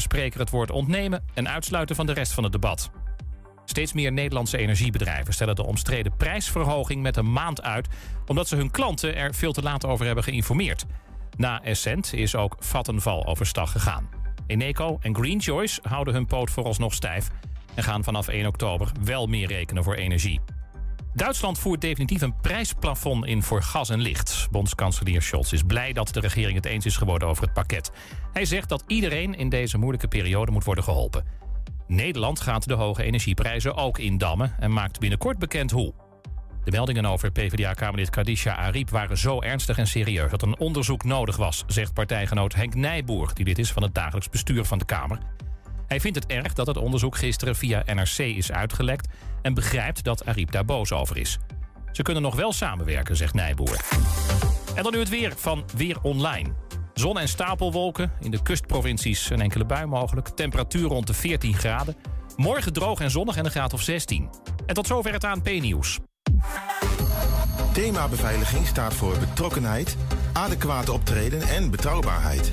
bespreker het woord ontnemen en uitsluiten van de rest van het debat. Steeds meer Nederlandse energiebedrijven stellen de omstreden prijsverhoging met een maand uit, omdat ze hun klanten er veel te laat over hebben geïnformeerd. Na Essent is ook Vattenval overstag gegaan. Eneco en Green Choice houden hun poot vooralsnog stijf en gaan vanaf 1 oktober wel meer rekenen voor energie. Duitsland voert definitief een prijsplafond in voor gas en licht. Bondskanselier Scholz is blij dat de regering het eens is geworden over het pakket. Hij zegt dat iedereen in deze moeilijke periode moet worden geholpen. Nederland gaat de hoge energieprijzen ook indammen en maakt binnenkort bekend hoe. De meldingen over PvdA-kamerlid Kadisha Ariep waren zo ernstig en serieus dat een onderzoek nodig was, zegt partijgenoot Henk Nijboer, die lid is van het dagelijks bestuur van de Kamer. Hij vindt het erg dat het onderzoek gisteren via NRC is uitgelekt en begrijpt dat Ariep daar boos over is. Ze kunnen nog wel samenwerken, zegt Nijboer. En dan nu het weer van Weer Online. Zon en stapelwolken, in de kustprovincies een enkele bui mogelijk. Temperatuur rond de 14 graden. Morgen droog en zonnig en een graad of 16. En tot zover het ANP-nieuws. Thema beveiliging staat voor betrokkenheid, adequate optreden en betrouwbaarheid.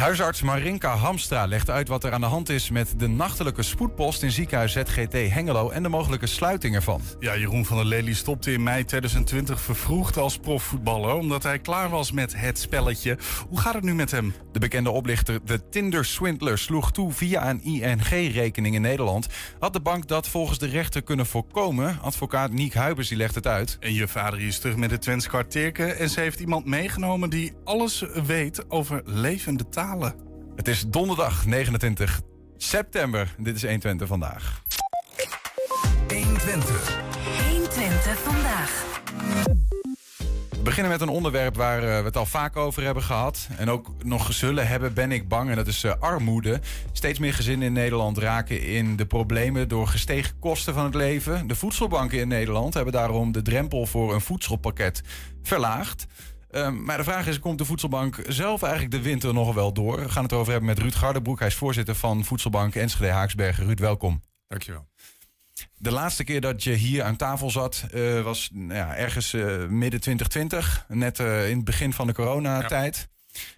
Huisarts Marinka Hamstra legt uit wat er aan de hand is met de nachtelijke spoedpost in ziekenhuis ZGT Hengelo en de mogelijke sluiting ervan. Ja, Jeroen van der Lely stopte in mei 2020 vervroegd als profvoetballer omdat hij klaar was met het spelletje. Hoe gaat het nu met hem? De bekende oplichter, de Tinder Swindler, sloeg toe via een ING-rekening in Nederland. Had de bank dat volgens de rechter kunnen voorkomen? Advocaat Niek Huibers die legt het uit. En je vader is terug met de Twents kwartierken en ze heeft iemand meegenomen die alles weet over levende taal. Het is donderdag 29 september. Dit is 120 vandaag. 120. 120 vandaag. We beginnen met een onderwerp waar eh, we het al vaak over hebben gehad. En ook nog zullen hebben, ben ik bang. En dat is uh, armoede. Steeds meer gezinnen in Nederland raken in de problemen door gestegen kosten van het leven. De voedselbanken in Nederland hebben daarom de drempel voor een voedselpakket verlaagd. Um, maar de vraag is, komt de Voedselbank zelf eigenlijk de winter nog wel door? We gaan het over hebben met Ruud Gardebroek. Hij is voorzitter van Voedselbank Enschede Haaksbergen. Ruud, welkom. Dankjewel. De laatste keer dat je hier aan tafel zat uh, was nou ja, ergens uh, midden 2020. Net uh, in het begin van de coronatijd.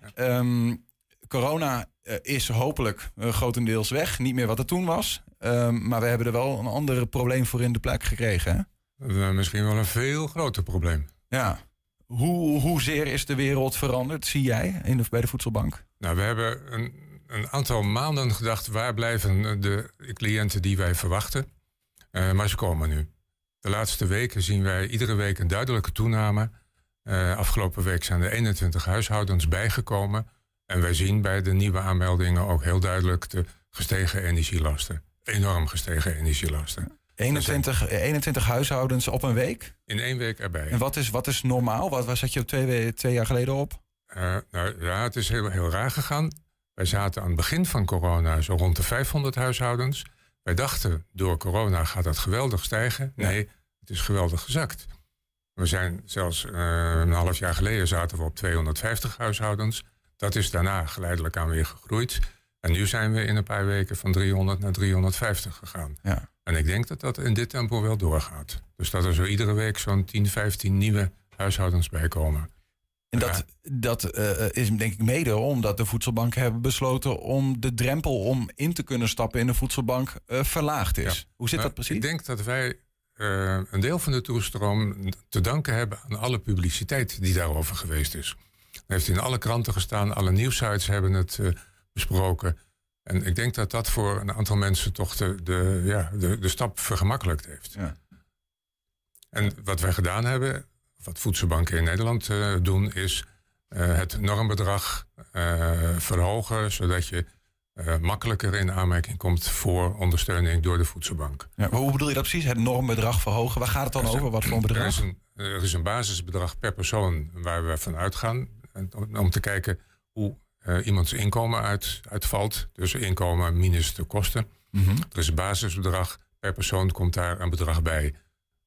Ja. Ja. Um, corona is hopelijk grotendeels weg. Niet meer wat het toen was. Um, maar we hebben er wel een ander probleem voor in de plek gekregen. Hè? Misschien wel een veel groter probleem. Ja. Hoe, hoezeer is de wereld veranderd, zie jij, in bij de voedselbank? Nou, we hebben een, een, aantal maanden gedacht... waar blijven de cliënten die wij verwachten? Uh, maar ze komen nu. De laatste weken zien wij iedere week een duidelijke toename. Uh, afgelopen week zijn er 21 huishoudens bijgekomen. En wij zien bij de nieuwe aanmeldingen ook heel duidelijk... de gestegen energielasten. Enorm gestegen energielasten. 21, 21 huishoudens op een week? In één week erbij. En wat is, wat is normaal? Wat, waar zat je twee, twee jaar geleden op? Uh, nou ja, het is heel, heel raar gegaan. Wij zaten aan het begin van corona zo rond de 500 huishoudens. Wij dachten, door corona gaat dat geweldig stijgen. Nee, ja. het is geweldig gezakt. We zijn zelfs uh, een half jaar geleden zaten we op 250 huishoudens. Dat is daarna geleidelijk aan weer gegroeid. En nu zijn we in een paar weken van 300 naar 350 gegaan. Ja. En ik denk dat dat in dit tempo wel doorgaat. Dus dat er zo iedere week zo'n 10, 15 nieuwe huishoudens bij komen. En dat, dat uh, is denk ik mede omdat de voedselbanken hebben besloten om de drempel om in te kunnen stappen in de voedselbank uh, verlaagd is. Ja. Hoe zit nou, dat precies? Ik denk dat wij uh, een deel van de toestroom te danken hebben aan alle publiciteit die daarover geweest is. Het heeft in alle kranten gestaan, alle nieuwsites hebben het besproken. En ik denk dat dat voor een aantal mensen toch de, de, ja, de, de stap vergemakkelijkt heeft. Ja. En wat wij gedaan hebben, wat voedselbanken in Nederland uh, doen, is uh, het normbedrag uh, verhogen, zodat je eh, makkelijker in aanmerking komt voor ondersteuning door de voedselbank. Ja, maar hoe bedoel je dat precies? Het normbedrag verhogen? Waar gaat het dan over? Wat voor een Er bedrag? is een, er is een basisbedrag per persoon waar we van uitgaan. Om te kijken hoe eh, iemands inkomen uit, uitvalt. Dus inkomen minus de kosten. Mhm. Er is een basisbedrag. Per persoon komt daar een bedrag bij.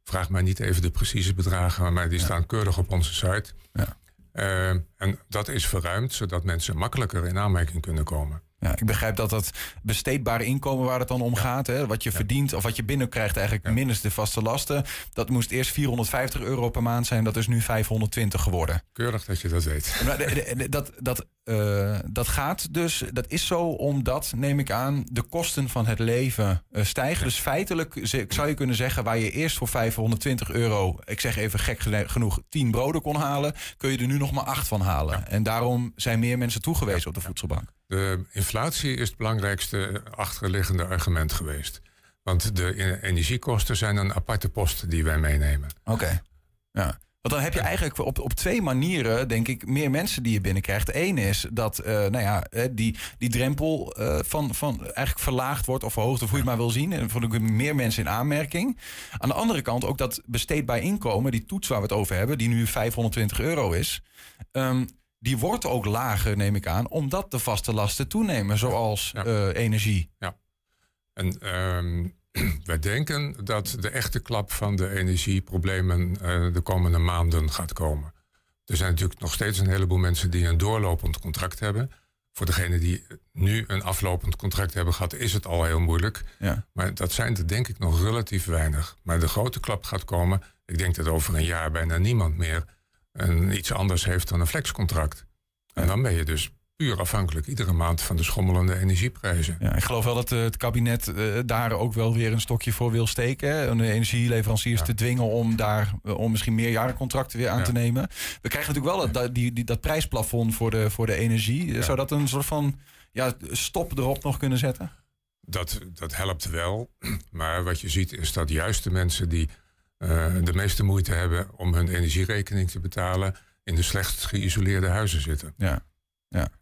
Vraag mij niet even de precieze bedragen, maar die staan keurig op onze site. Ja. Eh, en dat is verruimd, zodat mensen makkelijker in aanmerking kunnen komen. Ja, ik begrijp dat dat besteedbare inkomen waar het dan om gaat, hè, wat je verdient of wat je binnenkrijgt, eigenlijk minus de vaste lasten, dat moest eerst 450 euro per maand zijn, dat is nu 520 geworden. Keurig dat je dat weet. Maar de- de- de- dat, dat, eh, dat gaat dus, dat is zo omdat, neem ik aan, de kosten van het leven eh, stijgen. Dus feitelijk zou je kunnen zeggen, waar je eerst voor 520 euro, ik zeg even gek genoeg, 10 broden kon halen, kun je er nu nog maar 8 van halen. En daarom zijn meer mensen toegewezen op de voedselbank. De inflatie is het belangrijkste achterliggende argument geweest. Want de e- energiekosten zijn een aparte post die wij meenemen. Oké. Ja. Want dan heb je eigenlijk op, op twee manieren, denk ik, meer mensen die je binnenkrijgt. Eén is dat eh, nou ja, die, die drempel eh, van, van eigenlijk verlaagd wordt of verhoogd, of hoe je het maar wil zien. En voor meer mensen in aanmerking. Aan de andere kant ook dat besteedbaar inkomen, die toets waar we het over hebben, die nu 520 euro is. ehm, die wordt ook lager, neem ik aan, omdat de vaste lasten toenemen, zoals Ja. eh, energie. En ehm, wij denken dat de echte klap van de energieproblemen eh, de komende maanden gaat komen. Er zijn natuurlijk nog steeds een heleboel mensen die een doorlopend contract hebben. Voor degenen die nu een aflopend contract hebben gehad, is het al heel moeilijk. Ja. Maar dat zijn er denk ik nog relatief weinig. Maar de grote klap gaat komen. Ik denk dat over een jaar bijna niemand meer een, iets anders heeft dan een flexcontract. En dan ben je dus puur afhankelijk iedere maand van de schommelende energieprijzen. Ja, ik geloof wel dat eh, het kabinet eh, daar ook wel weer een stokje voor wil steken. Hè? Om de energieleveranciers Ja. te dwingen om daar eh, om misschien meerjarencontracten weer aan Ja. te nemen. We krijgen natuurlijk wel dat, die, die, dat prijsplafond voor de, voor de energie. Zou dat een soort van ja, stop erop nog kunnen zetten? Dat, dat helpt wel. Maar wat je ziet is dat juist de mensen die de meeste moeite hebben om hun energierekening te betalen, in de slechtst geïsoleerde huizen zitten. Ja.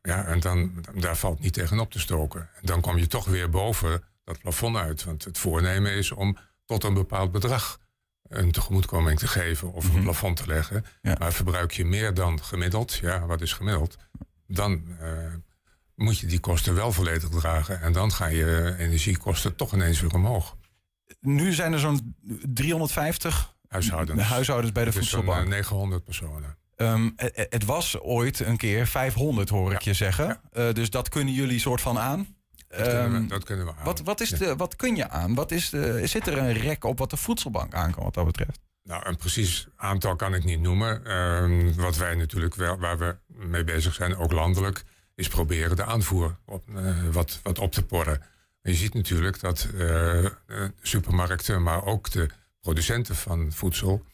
Ja, en dan, daar valt niet tegen op te stoken. En dan kom je toch weer boven dat plafond uit. Want het voornemen is om tot een bepaald bedrag een tegemoetkoming te geven of een plafond te leggen. Mhm. Ja. Maar verbruik je meer dan gemiddeld, ja, wat is gemiddeld? Dan eh, moet je die kosten wel volledig dragen. En dan gaan je energiekosten toch ineens weer omhoog. Nu zijn er zo'n 350 Huishoudens. huishoudens bij de is zo'n eh, voedselbank. 900 personen. Ehm, het, het was ooit een keer 500, hoor ik je zeggen. Eh, dus dat kunnen jullie soort van aan. Dat, kunnen, Ehm, we, dat kunnen we aan. Wat, wat, is de, wat kun je aan? Wat is de, zit er een rek op wat de voedselbank aan kan wat dat betreft? Nou, een precies aantal kan ik niet noemen. Ehm, wat wij natuurlijk wel, waar we mee bezig zijn, ook landelijk, is proberen de aanvoer op, eh, wat, wat op te porren. Je ziet natuurlijk dat eh, supermarkten, maar ook de producenten van voedsel,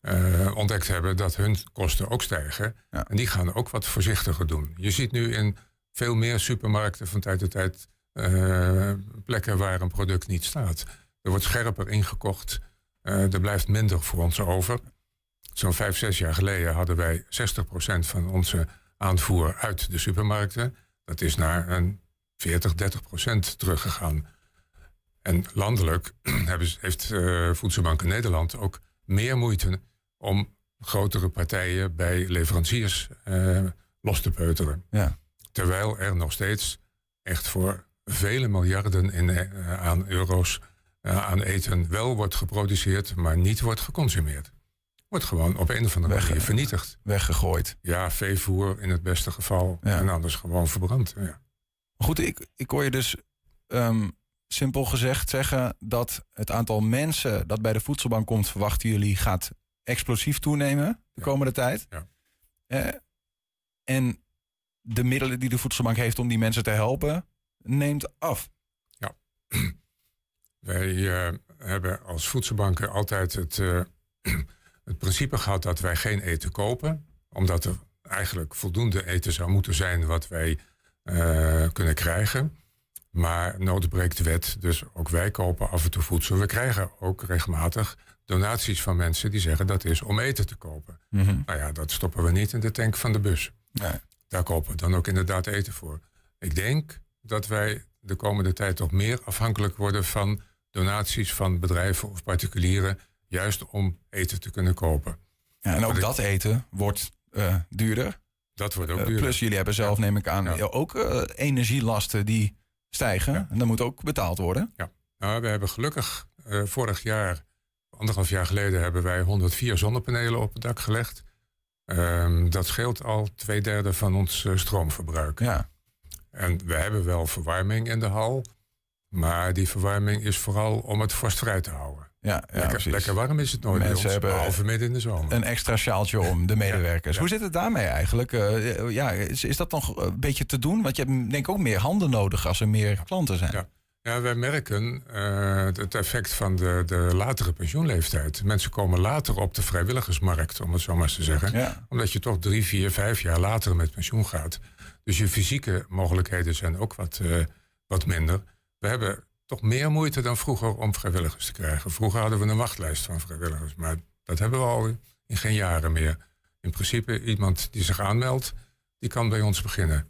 eh, ontdekt hebben dat hun kosten ook stijgen. Ja. En die gaan ook wat voorzichtiger doen. Je ziet nu in veel meer supermarkten van tijd tot tijd plekken waar een product niet staat. Er wordt scherper ingekocht. Er blijft minder voor ons over. Zo'n vijf, zes jaar geleden hadden wij 60% van onze aanvoer uit de supermarkten. Dat is naar een 40, 30% teruggegaan. En landelijk hebben heeft eh Voedselbank Nederland ook meer moeite om grotere partijen bij leveranciers eh, los te peuteren. Ja. Terwijl er nog steeds echt voor vele miljarden in, eh, aan euro's aan eten wel wordt geproduceerd, maar niet wordt geconsumeerd. Wordt gewoon op een of andere Weg- manier vernietigd. Weggegooid. Ja, veevoer in het beste geval. Ja. En anders gewoon verbrand. Ja. Goed, ik, ik hoor je dus ehm, simpel gezegd zeggen dat het aantal mensen dat bij de voedselbank komt, verwachten jullie, gaat explosief toenemen de Ja. komende tijd. Ja. Eh, en de middelen die de voedselbank heeft om die mensen te helpen, neemt af. Wij eh, hebben als voedselbanken altijd het, eh, het principe gehad dat wij geen eten kopen. Omdat er eigenlijk voldoende eten zou moeten zijn wat wij eh, kunnen krijgen. Maar nood breekt de wet, dus ook wij kopen af en toe voedsel. We krijgen ook regelmatig donaties van mensen die zeggen dat is om eten te kopen. Nou ja, dat stoppen we niet in de tank van de bus. Nee. Daar kopen we dan ook inderdaad eten voor. Ik denk dat wij de komende tijd toch meer afhankelijk worden van donaties van bedrijven of particulieren, juist om eten te kunnen kopen. Ja, en ook dat eten wordt eh, duurder. Dat wordt ook Eh, duurder. plus jullie hebben zelf, neem ik aan, Ja. ja, ook eh, energielasten die stijgen. Ja. En dat moet ook betaald worden. Nou, we hebben gelukkig eh, vorig jaar, anderhalf jaar geleden, hebben wij 104 zonnepanelen op het dak gelegd. Ehm, dat scheelt al twee derde van ons stroomverbruik. Ja. En we hebben wel verwarming in de hal. Maar die verwarming is vooral om het vorstvrij te houden. Ja, ja lekker, lekker warm is het nooit bij Mensen ons, hebben behalve midden in de zomer. Een extra sjaaltje om, de medewerkers. ja. Hoe zit het daarmee eigenlijk? Eh, ja, is, is dat nog een beetje te doen? Want je hebt denk ik ook meer handen nodig als er meer klanten zijn. Ja. Ja, wij merken eh, het effect van de, de latere pensioenleeftijd. Mensen komen later op de vrijwilligersmarkt, om het zo maar eens te zeggen. Ja. Omdat je toch drie, vier, vijf jaar later met pensioen gaat. Dus je fysieke mogelijkheden zijn ook wat, eh, wat minder. We hebben toch meer moeite dan vroeger om vrijwilligers te krijgen. Vroeger hadden we een wachtlijst van vrijwilligers. Maar dat hebben we al in geen jaren meer. In principe, iemand die zich aanmeldt, die kan bij ons beginnen.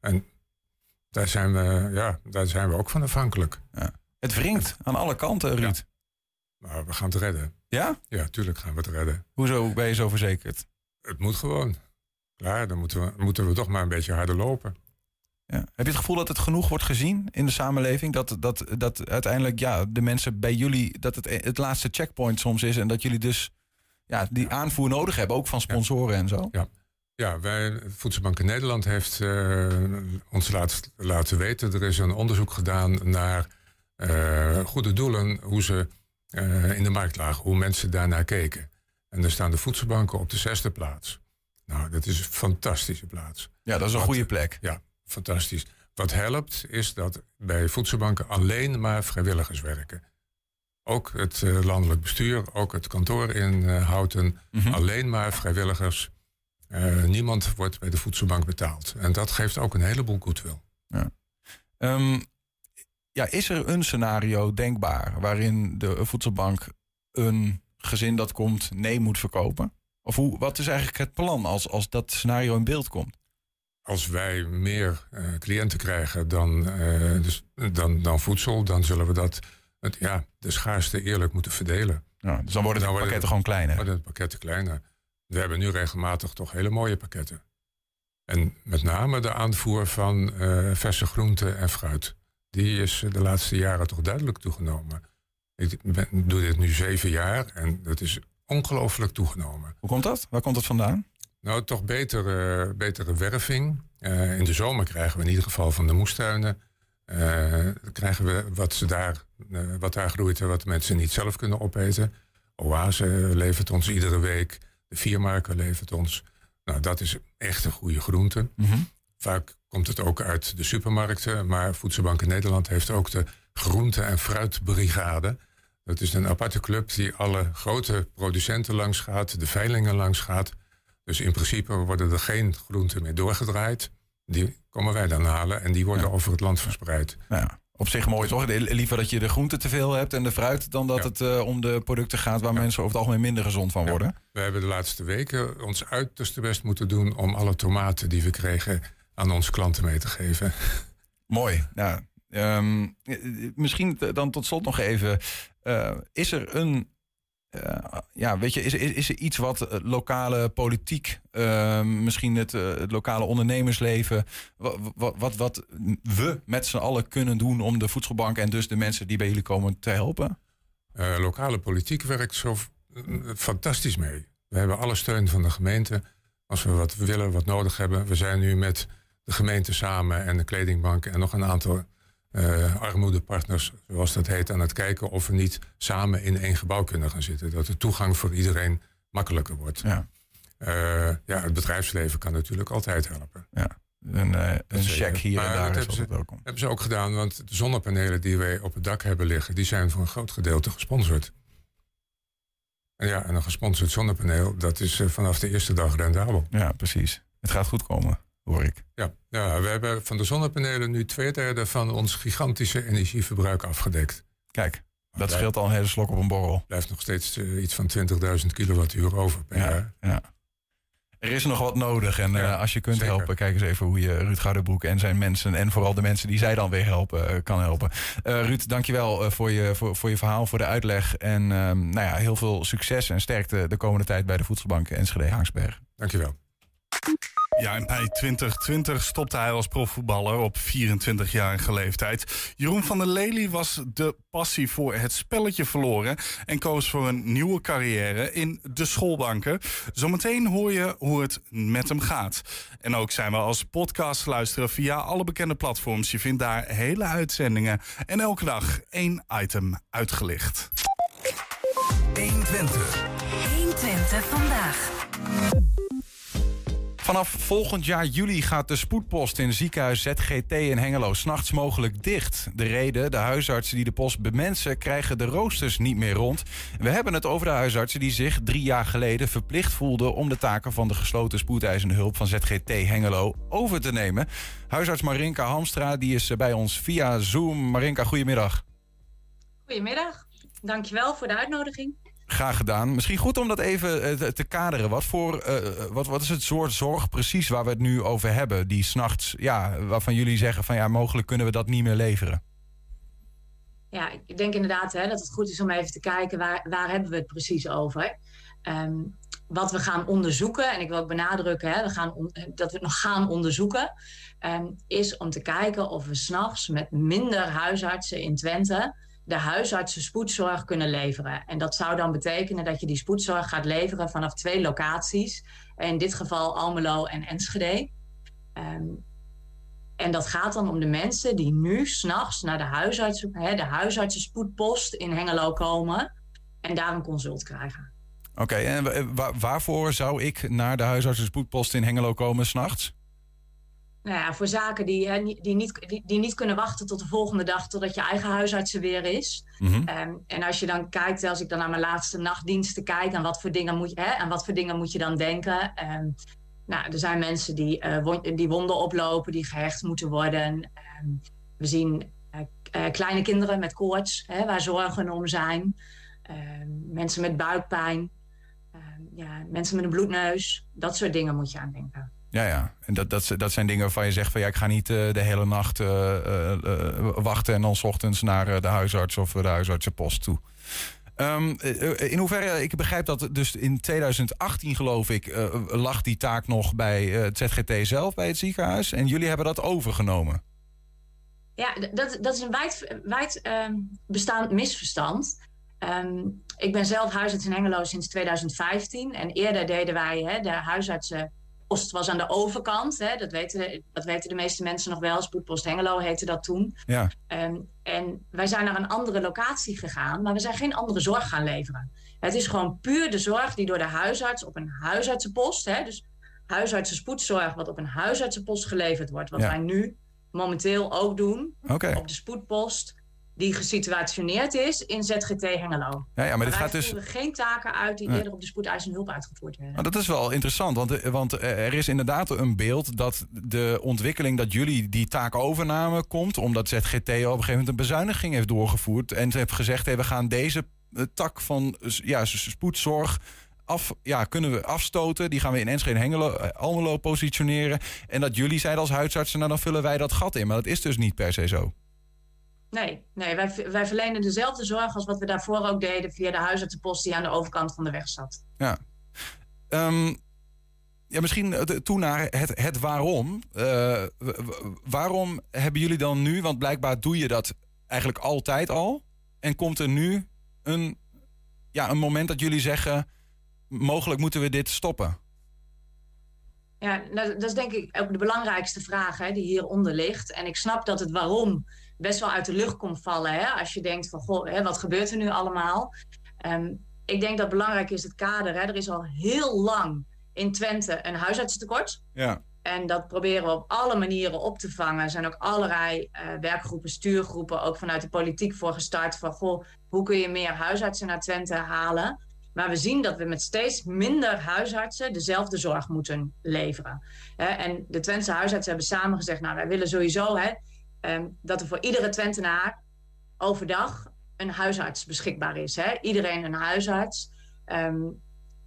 En daar zijn we, ja, daar zijn we ook van afhankelijk. Het wringt aan alle kanten, Ruud. Maar we gaan het redden. Ja? Ja, tuurlijk gaan we het redden. Hoezo ben je zo verzekerd? Het moet gewoon. Klaar, dan moeten we, moeten we toch maar een beetje harder lopen. Ja. Heb je het gevoel dat het genoeg wordt gezien in de samenleving? Dat, dat, dat uiteindelijk ja, de mensen bij jullie, dat het het laatste checkpoint soms is. En dat jullie dus ja, die aanvoer nodig hebben, ook van sponsoren en zo. Ja, wij, Voedselbank in Nederland heeft eh, ons laat, laten weten. Er is een onderzoek gedaan naar eh, goede doelen, hoe ze eh, in de markt lagen, hoe mensen daarnaar keken. En daar staan de voedselbanken op de zesde plaats. Nou, dat is een fantastische plaats. Ja, dat is een goede plek. Ja, fantastisch. Wat helpt is dat bij voedselbanken alleen maar vrijwilligers werken. Ook het eh, landelijk bestuur, ook het kantoor in eh, Houten. Mhm. Alleen maar vrijwilligers. Eh, niemand wordt bij de voedselbank betaald. En dat geeft ook een heleboel goodwill. Ehm, ja, is er een scenario denkbaar waarin de voedselbank een gezin dat komt nee moet verkopen? Of hoe, wat is eigenlijk het plan als, als dat scenario in beeld komt? Als wij meer eh, cliënten krijgen dan, eh, dus, dan, dan voedsel, dan zullen we dat het, ja, de schaarste eerlijk moeten verdelen. Ja, dus dan worden de worden pakketten gewoon kleiner. Maar de pakketten kleiner. We hebben nu regelmatig toch hele mooie pakketten. En met name de aanvoer van eh, verse groenten en fruit. Die is de laatste jaren toch duidelijk toegenomen. Ik ben- doe dit nu zeven jaar en dat is ongelooflijk toegenomen. Hoe komt dat? Waar komt dat vandaan? Nou, toch betere, betere werving. Eh, in de zomer krijgen we in ieder geval van de moestuinen. eh, krijgen we wat, ze daar, eh, wat daar groeit en wat mensen niet zelf kunnen opeten. Oase levert ons iedere week. De Viermarken levert ons. Nou, dat is echt een goede groente. Vaak komt het ook uit de supermarkten. Maar Voedselbank in Nederland heeft ook de groente- en fruitbrigade. Dat is een aparte club die alle grote producenten langs gaat, de veilingen langs gaat. Dus in principe worden er geen groenten meer doorgedraaid. Die komen wij dan halen en die worden over het land verspreid. Ja, op zich mooi toch? Liever dat je de groente te veel hebt en de fruit... dan dat Ja. het eh, om de producten gaat waar mensen over het algemeen minder gezond van worden. We hebben de laatste weken ons uiterste best moeten doen om alle tomaten die we kregen aan onze klanten mee te geven. Mooi. Ja, ehm, eh, misschien dan tot slot nog even. eh, is er een. Eh, ja, weet je, is, is, is er iets wat eh, lokale politiek, eh, misschien het, eh, het lokale ondernemersleven, wat, wat, wat, wat we met z'n allen kunnen doen om de voedselbank en dus de mensen die bij jullie komen te helpen? Lokale politiek werkt zo fantastisch mee. We hebben alle steun van de gemeente. Als we wat willen, wat nodig hebben. We zijn nu met de gemeente samen en de kledingbank en nog een aantal eh, armoedepartners, zoals dat heet, aan het kijken of we niet samen in één gebouw kunnen gaan zitten. Dat de toegang voor iedereen makkelijker wordt. Ja. Eh, ja, het bedrijfsleven kan natuurlijk altijd helpen. Een, eh, een check hier Maar en dat daar is hebben ze- altijd welkom. hebben ze ook gedaan, want de zonnepanelen die wij op het dak hebben liggen, die zijn voor een groot gedeelte gesponsord. En ja, en een gesponsord zonnepaneel, dat is vanaf de eerste dag rendabel. Ja, precies. Het gaat goed komen, hoor ik. Ja, ja, we hebben van de zonnepanelen nu twee derde van ons gigantische energieverbruik afgedekt. Kijk, dat scheelt al een hele slok op een borrel. blijft nog steeds eh, iets van 20.000 kilowattuur over per Ja, jaar. ja. Er is nog wat nodig. En Ja, eh, als je kunt zeker. helpen, kijk eens even hoe je Ruud Goudebroek en zijn mensen... en vooral de mensen die zij dan weer helpen, eh, kan helpen. Ruud, dankjewel voor, je, voor, voor je verhaal, voor de uitleg. En um, nou ja, heel veel succes en sterkte de komende tijd bij de Voedselbank Enschede-Haangsberg. Dankjewel. Ja, en bij 2020 stopte hij als profvoetballer op 24-jarige leeftijd. Jeroen van der Lely was de passie voor het spelletje verloren en koos voor een nieuwe carrière in de schoolbanken. Zometeen hoor je hoe het met hem gaat. En ook zijn we als podcast luisteren via alle bekende platforms. Je vindt daar hele uitzendingen en elke dag één item uitgelicht. 120. 120 vandaag. Vanaf volgend jaar juli gaat de spoedpost in ziekenhuis ZGT in Hengelo s'nachts mogelijk dicht. De reden, de huisartsen die de post bemensen krijgen de roosters niet meer rond. We hebben het over de huisartsen die zich drie jaar geleden verplicht voelden... om de taken van de gesloten spoedeisende hulp van ZGT Hengelo over te nemen. Huisarts Marinka Hamstra die is bij ons via Zoom. Marinka, goedemiddag. Goedemiddag, dankjewel voor de uitnodiging. Graag gedaan. Misschien goed om dat even uh, te kaderen. Wat, voor, uh, wat, wat is het soort zorg precies waar we het nu over hebben? Die s'nachts, ja, waarvan jullie zeggen van ja, mogelijk kunnen we dat niet meer leveren. Ja, ik denk inderdaad hè, dat het goed is om even te kijken waar, waar hebben we het precies over. Um, wat we gaan onderzoeken, en ik wil ook benadrukken hè, we gaan dat we het nog gaan onderzoeken, um, is om te kijken of we s'nachts met minder huisartsen in Twente de huisartsen spoedzorg kunnen leveren. En dat zou dan betekenen dat je die spoedzorg gaat leveren vanaf twee locaties. In dit geval Almelo en Enschede. Um, en dat gaat dan om de mensen die nu s'nachts naar de, huisarts, hè, de huisartsenspoedpost in Hengelo komen en daar een consult krijgen. Oké, en waarvoor zou ik naar de huisartsenspoedpost in Hengelo komen s'nachts? Nou ja, voor zaken die, hè, die, niet, die, die, niet kunnen wachten tot de volgende dag, totdat je eigen huisarts er weer is. Mm -hmm. um, en als je dan kijkt, als ik dan naar mijn laatste nachtdiensten kijk, aan wat voor dingen moet je, hè, aan wat voor dingen moet je dan denken? Um, nou, er zijn mensen die, uh, won die wonden oplopen, die gehecht moeten worden. Um, we zien uh, uh, kleine kinderen met koorts, hè, waar zorgen om zijn. mensen met buikpijn, ja, mensen met een bloedneus. Dat soort dingen moet je aan denken. Ja, ja. En dat, dat, dat zijn dingen waarvan je zegt van ja, ik ga niet uh, de hele nacht uh, uh, wachten en dan s ochtends naar de huisarts of de huisartsenpost toe. Um, in hoeverre, ik begrijp dat dus in 2018 geloof ik, lag die taak nog bij het ZGT zelf, bij het ziekenhuis. En jullie hebben dat overgenomen. Ja, dat, dat is een wijd, wijd um, bestaand misverstand. Um, ik ben zelf huisarts in Hengelo sinds 2015. En eerder deden wij hè, de huisartsen post was aan de overkant. Hè? Dat, weten de, dat weten de meeste mensen nog wel. Spoedpost Hengelo heette dat toen. Ja. Um, en wij zijn naar een andere locatie gegaan, maar we zijn geen andere zorg gaan leveren. Het is gewoon puur de zorg die door de huisarts op een huisartsenpost, hè, dus huisartsenspoedzorg wat op een huisartsenpost geleverd wordt, wat ja. wij nu momenteel ook doen okay. op de spoedpost die gesituationeerd is in ZGT Hengelo. Ja, ja maar dit gaat dus. geen taken uit die eerder op de spoedeisende hulp uitgevoerd werden. Maar dat is wel interessant, want, eh, want eh, er is inderdaad een beeld dat de ontwikkeling dat jullie die taak overnamen komt, omdat ZGT op een gegeven moment een bezuiniging heeft doorgevoerd en ze heeft gezegd: hey, we gaan deze eh, tak van ja, spoedzorg. Af, ja, kunnen we afstoten. Die gaan we in Enschede en Hengelo, Almelo positioneren. En dat jullie zeiden als huisartsen, nou dan vullen wij dat gat in. Maar dat is dus niet per se zo. Nee, nee wij, wij verlenen dezelfde zorg als wat we daarvoor ook deden via de huisartsenpost die aan de overkant van de weg zat. Ja. Ehm, ja, misschien eh, toe naar het, het waarom. Eh, waarom hebben jullie dan nu, want blijkbaar doe je dat eigenlijk altijd al. En komt er nu een, ja, een moment dat jullie zeggen, mogelijk moeten we dit stoppen. Ja, nou, dat is denk ik ook de belangrijkste vraag hè, die hieronder ligt. En ik snap dat het waarom best wel uit de lucht komt vallen. Hè, als je denkt van, goh, hè, wat gebeurt er nu allemaal? Ehm, ik denk dat belangrijk is het kader. Hè. Er is al heel lang in Twente een huisartsentekort. Ja. En dat proberen we op alle manieren op te vangen. Er zijn ook allerlei eh, werkgroepen, stuurgroepen, ook vanuit de politiek voor gestart. Van goh, hoe kun je meer huisartsen naar Twente halen? Maar we zien dat we met steeds minder huisartsen dezelfde zorg moeten leveren. En de Twentse huisartsen hebben samen gezegd: Nou, wij willen sowieso hè, ehm, dat er voor iedere Twentenaar overdag een huisarts beschikbaar is. Hè? Iedereen een huisarts. Ehm,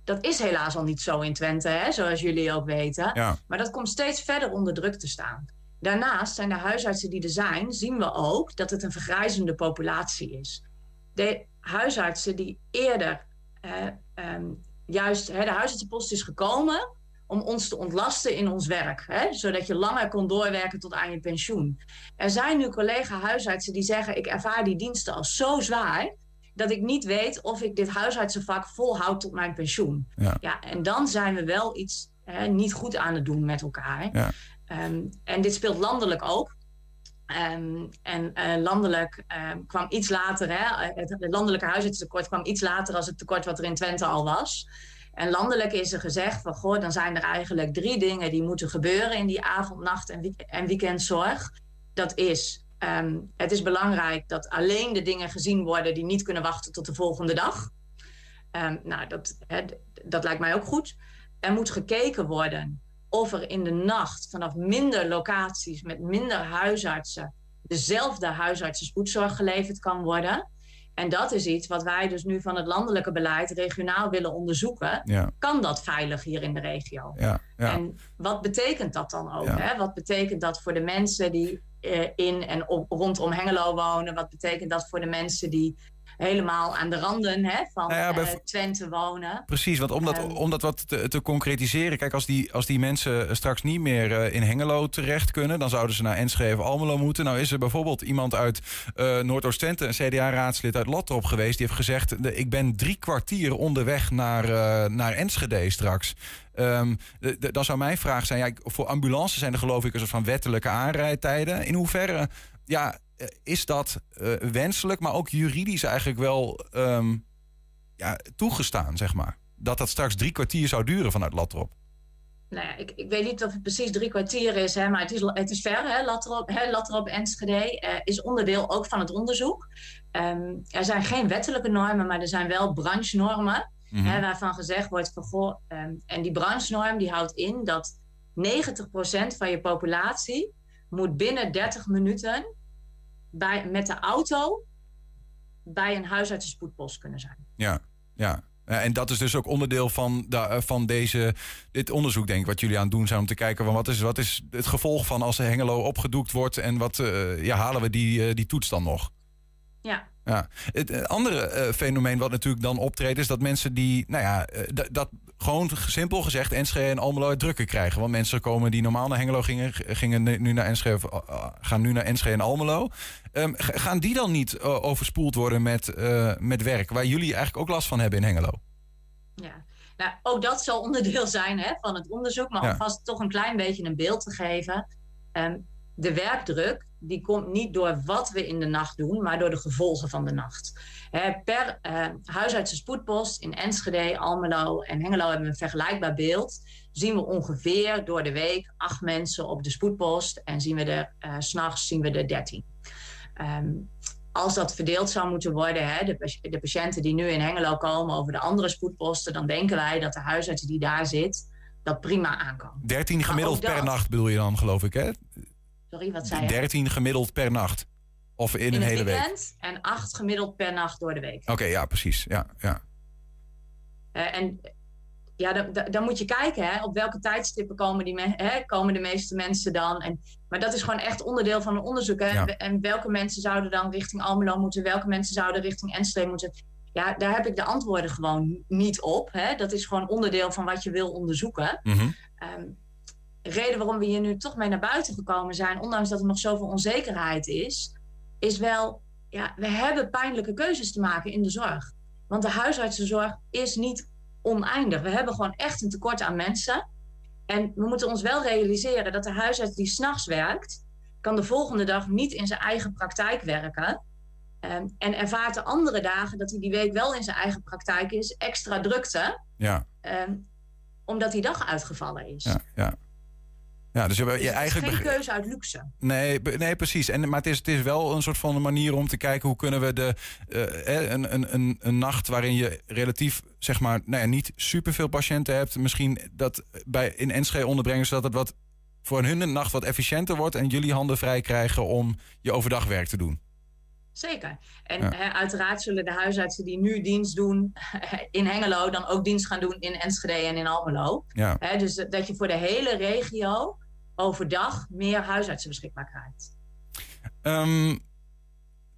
dat is helaas al niet zo in Twente, hè, zoals jullie ook weten. Ja. Maar dat komt steeds verder onder druk te staan. Daarnaast zijn de huisartsen die er zijn, zien we ook dat het een vergrijzende populatie is. De huisartsen die eerder, eh, juist, hè, de huisartsenpost is gekomen om ons te ontlasten in ons werk. Hè, zodat je langer kon doorwerken tot aan je pensioen. Er zijn nu collega-huisartsen die zeggen: Ik ervaar die diensten als zo zwaar dat ik niet weet of ik dit huisartsenvak volhoud tot mijn pensioen. Ja. Ja, en dan zijn we wel iets hè, niet goed aan het doen met elkaar. Ja. Ehm, en dit speelt landelijk ook. Ehm, en eh, landelijk ehm, kwam iets later, hè, het, het landelijke huisartsentekort kwam iets later als het tekort wat er in Twente al was. En landelijk is er gezegd van, goh, dan zijn er eigenlijk drie dingen die moeten gebeuren in die avond, nacht en, en weekendzorg. Dat is, ehm, het is belangrijk dat alleen de dingen gezien worden die niet kunnen wachten tot de volgende dag. Ehm, nou, dat, dat lijkt mij ook goed. Er moet gekeken worden of er in de nacht vanaf minder locaties met minder huisartsen dezelfde huisartsen spoedzorg geleverd kan worden. En dat is iets wat wij dus nu van het landelijke beleid regionaal willen onderzoeken. Ja, Kan dat veilig hier in de regio? ja, ja. En wat betekent dat dan ook? Hè? Wat betekent dat voor de mensen die eh, in en op, rondom Hengelo wonen? Wat betekent dat voor de mensen die helemaal aan de randen hè, van Nou ja, bij- eh, Twente wonen? Precies, want om dat, Ehm. om dat wat te, te concretiseren. Kijk, als die, als die mensen straks niet meer eh, in Hengelo terecht kunnen, dan zouden ze naar Enschede of Almelo moeten. Nou is er bijvoorbeeld iemand uit eh Noordoost-Twente, een CDA-raadslid uit Latrop geweest, die heeft gezegd: de, ik ben drie kwartier onderweg naar, eh, naar Enschede straks. Ehm, de- de- dan zou mijn vraag zijn: ja, voor ambulances zijn er geloof ik een soort van wettelijke aanrijdtijden. In hoeverre ja, eh, is dat eh, wenselijk, maar ook juridisch eigenlijk wel ehm, ja, toegestaan, zeg maar? Dat dat straks drie kwartier zou duren vanuit Latrop. Nou ja, ik, ik weet niet of het precies drie kwartier is, hè, maar het is, het is ver. Hè, Latrop, hè, Latrop Enschede eh, is onderdeel ook van het onderzoek. Ehm, er zijn geen wettelijke normen, maar er zijn wel branchenormen. Mhm. Hè, waarvan gezegd wordt van goh, ehm, en die branchenorm die houdt in dat 90% van je populatie moet binnen 30 minuten bij, met de auto bij een huisartsenspoedpost kunnen zijn. Ja, ja. Ja, En dat is dus ook onderdeel van, de, eh, van deze, dit onderzoek, denk ik, wat jullie aan het doen zijn. Om te kijken van wat is, wat is het gevolg van als de Hengelo opgedoekt wordt. En wat eh, ja, halen we die, eh, die toets dan nog? Ja, Ja. Het eh, andere eh, fenomeen wat natuurlijk dan optreedt, is dat mensen die, nou ja, eh, dat gewoon simpel gezegd Enschede en Almelo het drukker krijgen. Want mensen komen die normaal naar Hengelo gingen, gingen nu naar Enschede, of, gaan nu naar Enschede en Almelo. Ehm, gaan die dan niet overspoeld worden met, met werk, waar jullie eigenlijk ook last van hebben in Hengelo? ja. Nou, ook dat zal onderdeel zijn hè, van het onderzoek, maar Ja. om vast toch een klein beetje een beeld te geven. Ehm, de werkdruk die komt niet door wat we in de nacht doen, maar door de gevolgen van de nacht. Per eh huisartsen spoedpost in Enschede, Almelo en Hengelo hebben we een vergelijkbaar beeld. Zien we ongeveer door de week acht mensen op de spoedpost en zien we er eh, s s'nachts zien we er dertien. Ehm, als dat verdeeld zou moeten worden, hè, de, de patiënten die nu in Hengelo komen over de andere spoedposten, dan denken wij dat de huisarts die daar zit dat prima aan kan. 13 gemiddeld per nacht bedoel je dan, geloof ik, hè? Sorry, wat zei je? 13 gemiddeld per nacht. Of in, in een hele week. weekend en acht gemiddeld per nacht door de week. Oké, ja, precies. Ja, ja. Eh, en ja, dan, dan- moet je kijken hè, op welke tijdstippen komen, die me- hè, komen de meeste mensen dan. En, maar dat is gewoon echt onderdeel van een onderzoek. Hè. Ja. En welke mensen zouden dan richting Almelo moeten, welke mensen zouden richting Enschede moeten. Ja, daar heb ik de antwoorden gewoon niet op. Hè. Dat is gewoon onderdeel van wat je wil onderzoeken. Ehm, reden waarom we hier nu toch mee naar buiten gekomen zijn, ondanks dat er nog zoveel onzekerheid is, is wel, ja, we hebben pijnlijke keuzes te maken in de zorg. Want de huisartsenzorg is niet oneindig. We hebben gewoon echt een tekort aan mensen. En we moeten ons wel realiseren dat de huisarts die s'nachts werkt, kan de volgende dag niet in zijn eigen praktijk werken. Ehm, en ervaart de andere dagen dat hij die week wel in zijn eigen praktijk is, extra drukte, Ja, ehm, omdat die dag uitgevallen is. ja, ja. Ja, dus je, Dus eigenlijk... geen keuze uit luxe. Nee, nee precies. En, maar het is, het is wel een soort van een manier om te kijken hoe kunnen we de, eh, een, een, een, een nacht waarin je relatief, zeg maar, nou ja, niet superveel patiënten hebt, misschien dat bij, in Enschede onderbrengen, zodat het wat voor hun een nacht wat efficiënter wordt en jullie handen vrij krijgen om je overdagwerk te doen. Zeker. En uiteraard zullen de huisartsen die nu dienst doen in Hengelo dan ook dienst gaan doen in Enschede en in Almelo. Ja. Dus dat je voor de hele regio overdag meer huisartsen beschikbaar krijgt. Ehm,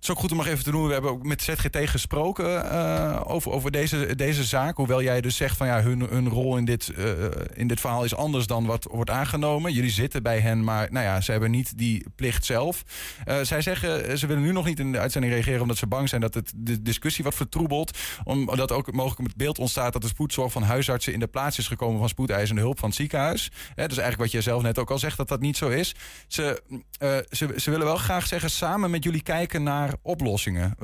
is ook goed om nog even te noemen. We hebben ook met ZGT gesproken uh, over, over deze, deze zaak. Hoewel jij dus zegt van ja, hun, hun rol in dit, uh, in dit verhaal is anders dan wat wordt aangenomen. Jullie zitten bij hen, maar nou ja, ze hebben niet die plicht zelf. Uh, zij zeggen, ze willen nu nog niet in de uitzending reageren omdat ze bang zijn dat het de discussie wat vertroebelt. Omdat ook mogelijk het beeld ontstaat dat de spoedzorg van huisartsen in de plaats is gekomen van spoedeisende hulp van het ziekenhuis. Hè, dus eigenlijk wat jij zelf net ook al zegt, dat dat niet zo is. Ze, ze, ze willen wel graag zeggen, samen met jullie kijken naar oplossingen.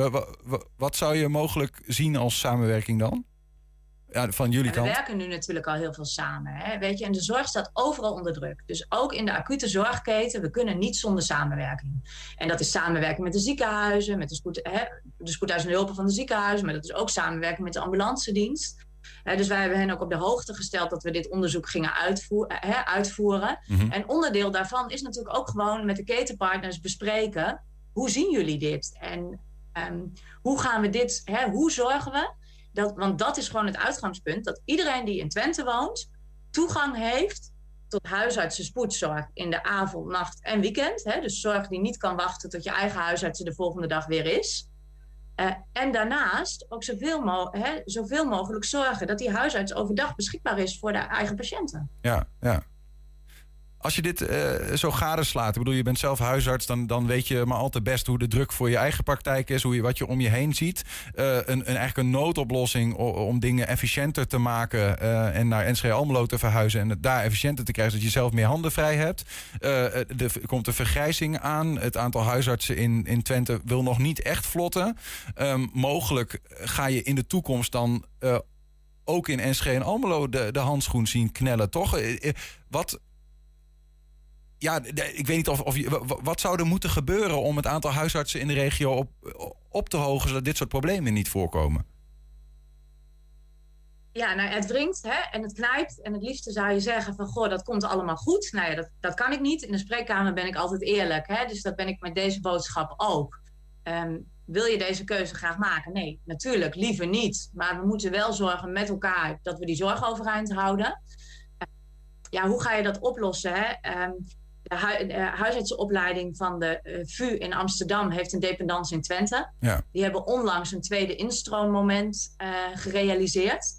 Wat zou je mogelijk zien als samenwerking dan? Ja, van jullie kant. We werken nu natuurlijk al heel veel samen. Hè? Weet je? En de zorg staat overal onder druk. Dus ook in de acute zorgketen, we kunnen niet zonder samenwerking. En dat is samenwerking met de ziekenhuizen, met de, spoed, hè, de spoedeisende hulpen van de ziekenhuizen, maar dat is ook samenwerking met de ambulance dienst. dus wij hebben hen ook op de hoogte gesteld dat we dit onderzoek gingen uitvoer, uitvoeren. Mm -hmm. En onderdeel daarvan is natuurlijk ook gewoon met de ketenpartners bespreken hoe zien jullie dit? En um, hoe gaan we dit, hè, hoe zorgen we dat, want dat is gewoon het uitgangspunt, dat iedereen die in Twente woont toegang heeft tot huisartsen spoedzorg in de avond, nacht en weekend. Hè, dus zorg die niet kan wachten tot je eigen huisarts de volgende dag weer is. Uh, en daarnaast ook zoveel, hè, zoveel mogelijk zorgen dat die huisarts overdag beschikbaar is voor de eigen patiënten. Ja, ja. Als je dit uh, zo gadeslaat, ik bedoel, je bent zelf huisarts, dan, dan weet je maar al te best hoe de druk voor je eigen praktijk is, hoe je, wat je om je heen ziet. Uh, een, een, eigenlijk een noodoplossing om, dingen efficiënter te maken uh, en naar Enschede Almelo te verhuizen en het daar efficiënter te krijgen, zodat je zelf meer handen vrij hebt. er komt een vergrijzing aan. Het aantal huisartsen in, in Twente wil nog niet echt vlotten. Um, mogelijk ga je in de toekomst dan ook in Enschede en Almelo de, de handschoen zien knellen, toch? Wat ja, ik weet niet of, of wat zou er moeten gebeuren om het aantal huisartsen in de regio op, op te hogen, zodat dit soort problemen niet voorkomen? Ja, nou, het wringt hè, en het knijpt. En het liefste zou je zeggen van, goh, dat komt allemaal goed. Nou ja, dat, dat kan ik niet. In de spreekkamer ben ik altijd eerlijk. Hè, dus dat ben ik met deze boodschap ook. Um, wil je deze keuze graag maken? Nee, natuurlijk, liever niet. Maar we moeten wel zorgen met elkaar dat we die zorg overeind houden. Ja, hoe ga je dat oplossen? Hè? Um, de, hu de huisartsenopleiding van de uh, VU in Amsterdam heeft een dependance in Twente. Ja. Die hebben onlangs een tweede instroommoment uh, gerealiseerd.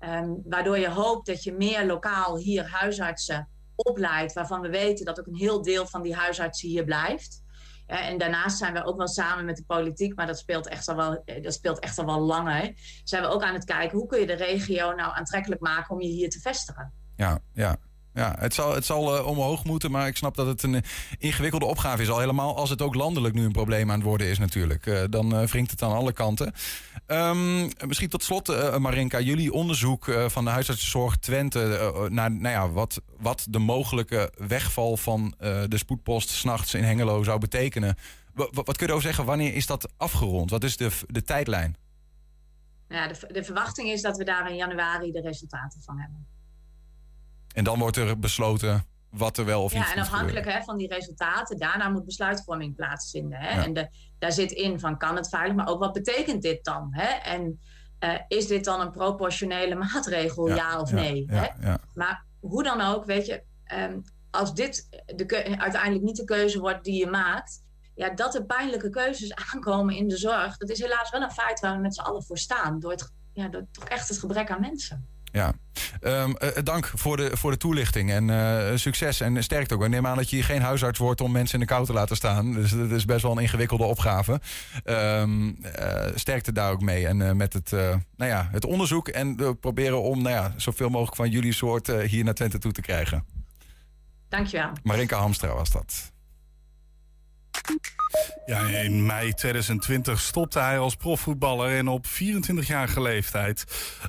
Um, waardoor je hoopt dat je meer lokaal hier huisartsen opleidt, waarvan we weten dat ook een heel deel van die huisartsen hier blijft. En daarnaast zijn we ook wel samen met de politiek, maar dat speelt echt al wel, dat speelt echt al wel langer. Zijn we ook aan het kijken hoe kun je de regio nou aantrekkelijk maken om je hier te vestigen. Ja, ja. Ja, het zal, het zal uh, omhoog moeten, maar ik snap dat het een uh, ingewikkelde opgave is. Al helemaal als het ook landelijk nu een probleem aan het worden is natuurlijk. Uh, dan wringt het aan alle kanten. Um, misschien tot slot, Marinka, jullie onderzoek van de huisartsenzorg Twente... naar nou ja, wat, wat de mogelijke wegval van de spoedpost s'nachts in Hengelo zou betekenen. Wat kun je erover zeggen? Wanneer is dat afgerond? Wat is de, de tijdlijn? Ja, de, de verwachting is dat we daar in januari de resultaten van hebben. En dan wordt er besloten wat er wel of niet Ja, en afhankelijk hè, van die resultaten, daarna moet besluitvorming plaatsvinden. Hè? Ja. En de, daar zit in van kan het veilig, maar ook wat betekent dit dan? Hè? En uh, is dit dan een proportionele maatregel, ja, ja of nee? Ja, hè? Maar hoe dan ook, weet je, um, als dit de uiteindelijk niet de keuze wordt die je maakt, ja, dat er pijnlijke keuzes aankomen in de zorg, dat is helaas wel een feit waar we met z'n allen voor staan. Door, het, ja, door toch echt het gebrek aan mensen. Ja, um, uh, dank voor de, voor de toelichting en uh, succes en sterkte ook. Ik neem aan dat je geen huisarts wordt om mensen in de kou te laten staan. Dus dat is best wel een ingewikkelde opgave. Um, uh, sterkte daar ook mee en met het, nou ja, het onderzoek en proberen om nou ja, zoveel mogelijk van jullie soort hier naar Twente toe te krijgen. Dankjewel. Marinka Hamstra was dat. Ja, in mei 2020 stopte hij als profvoetballer en op 24-jarige leeftijd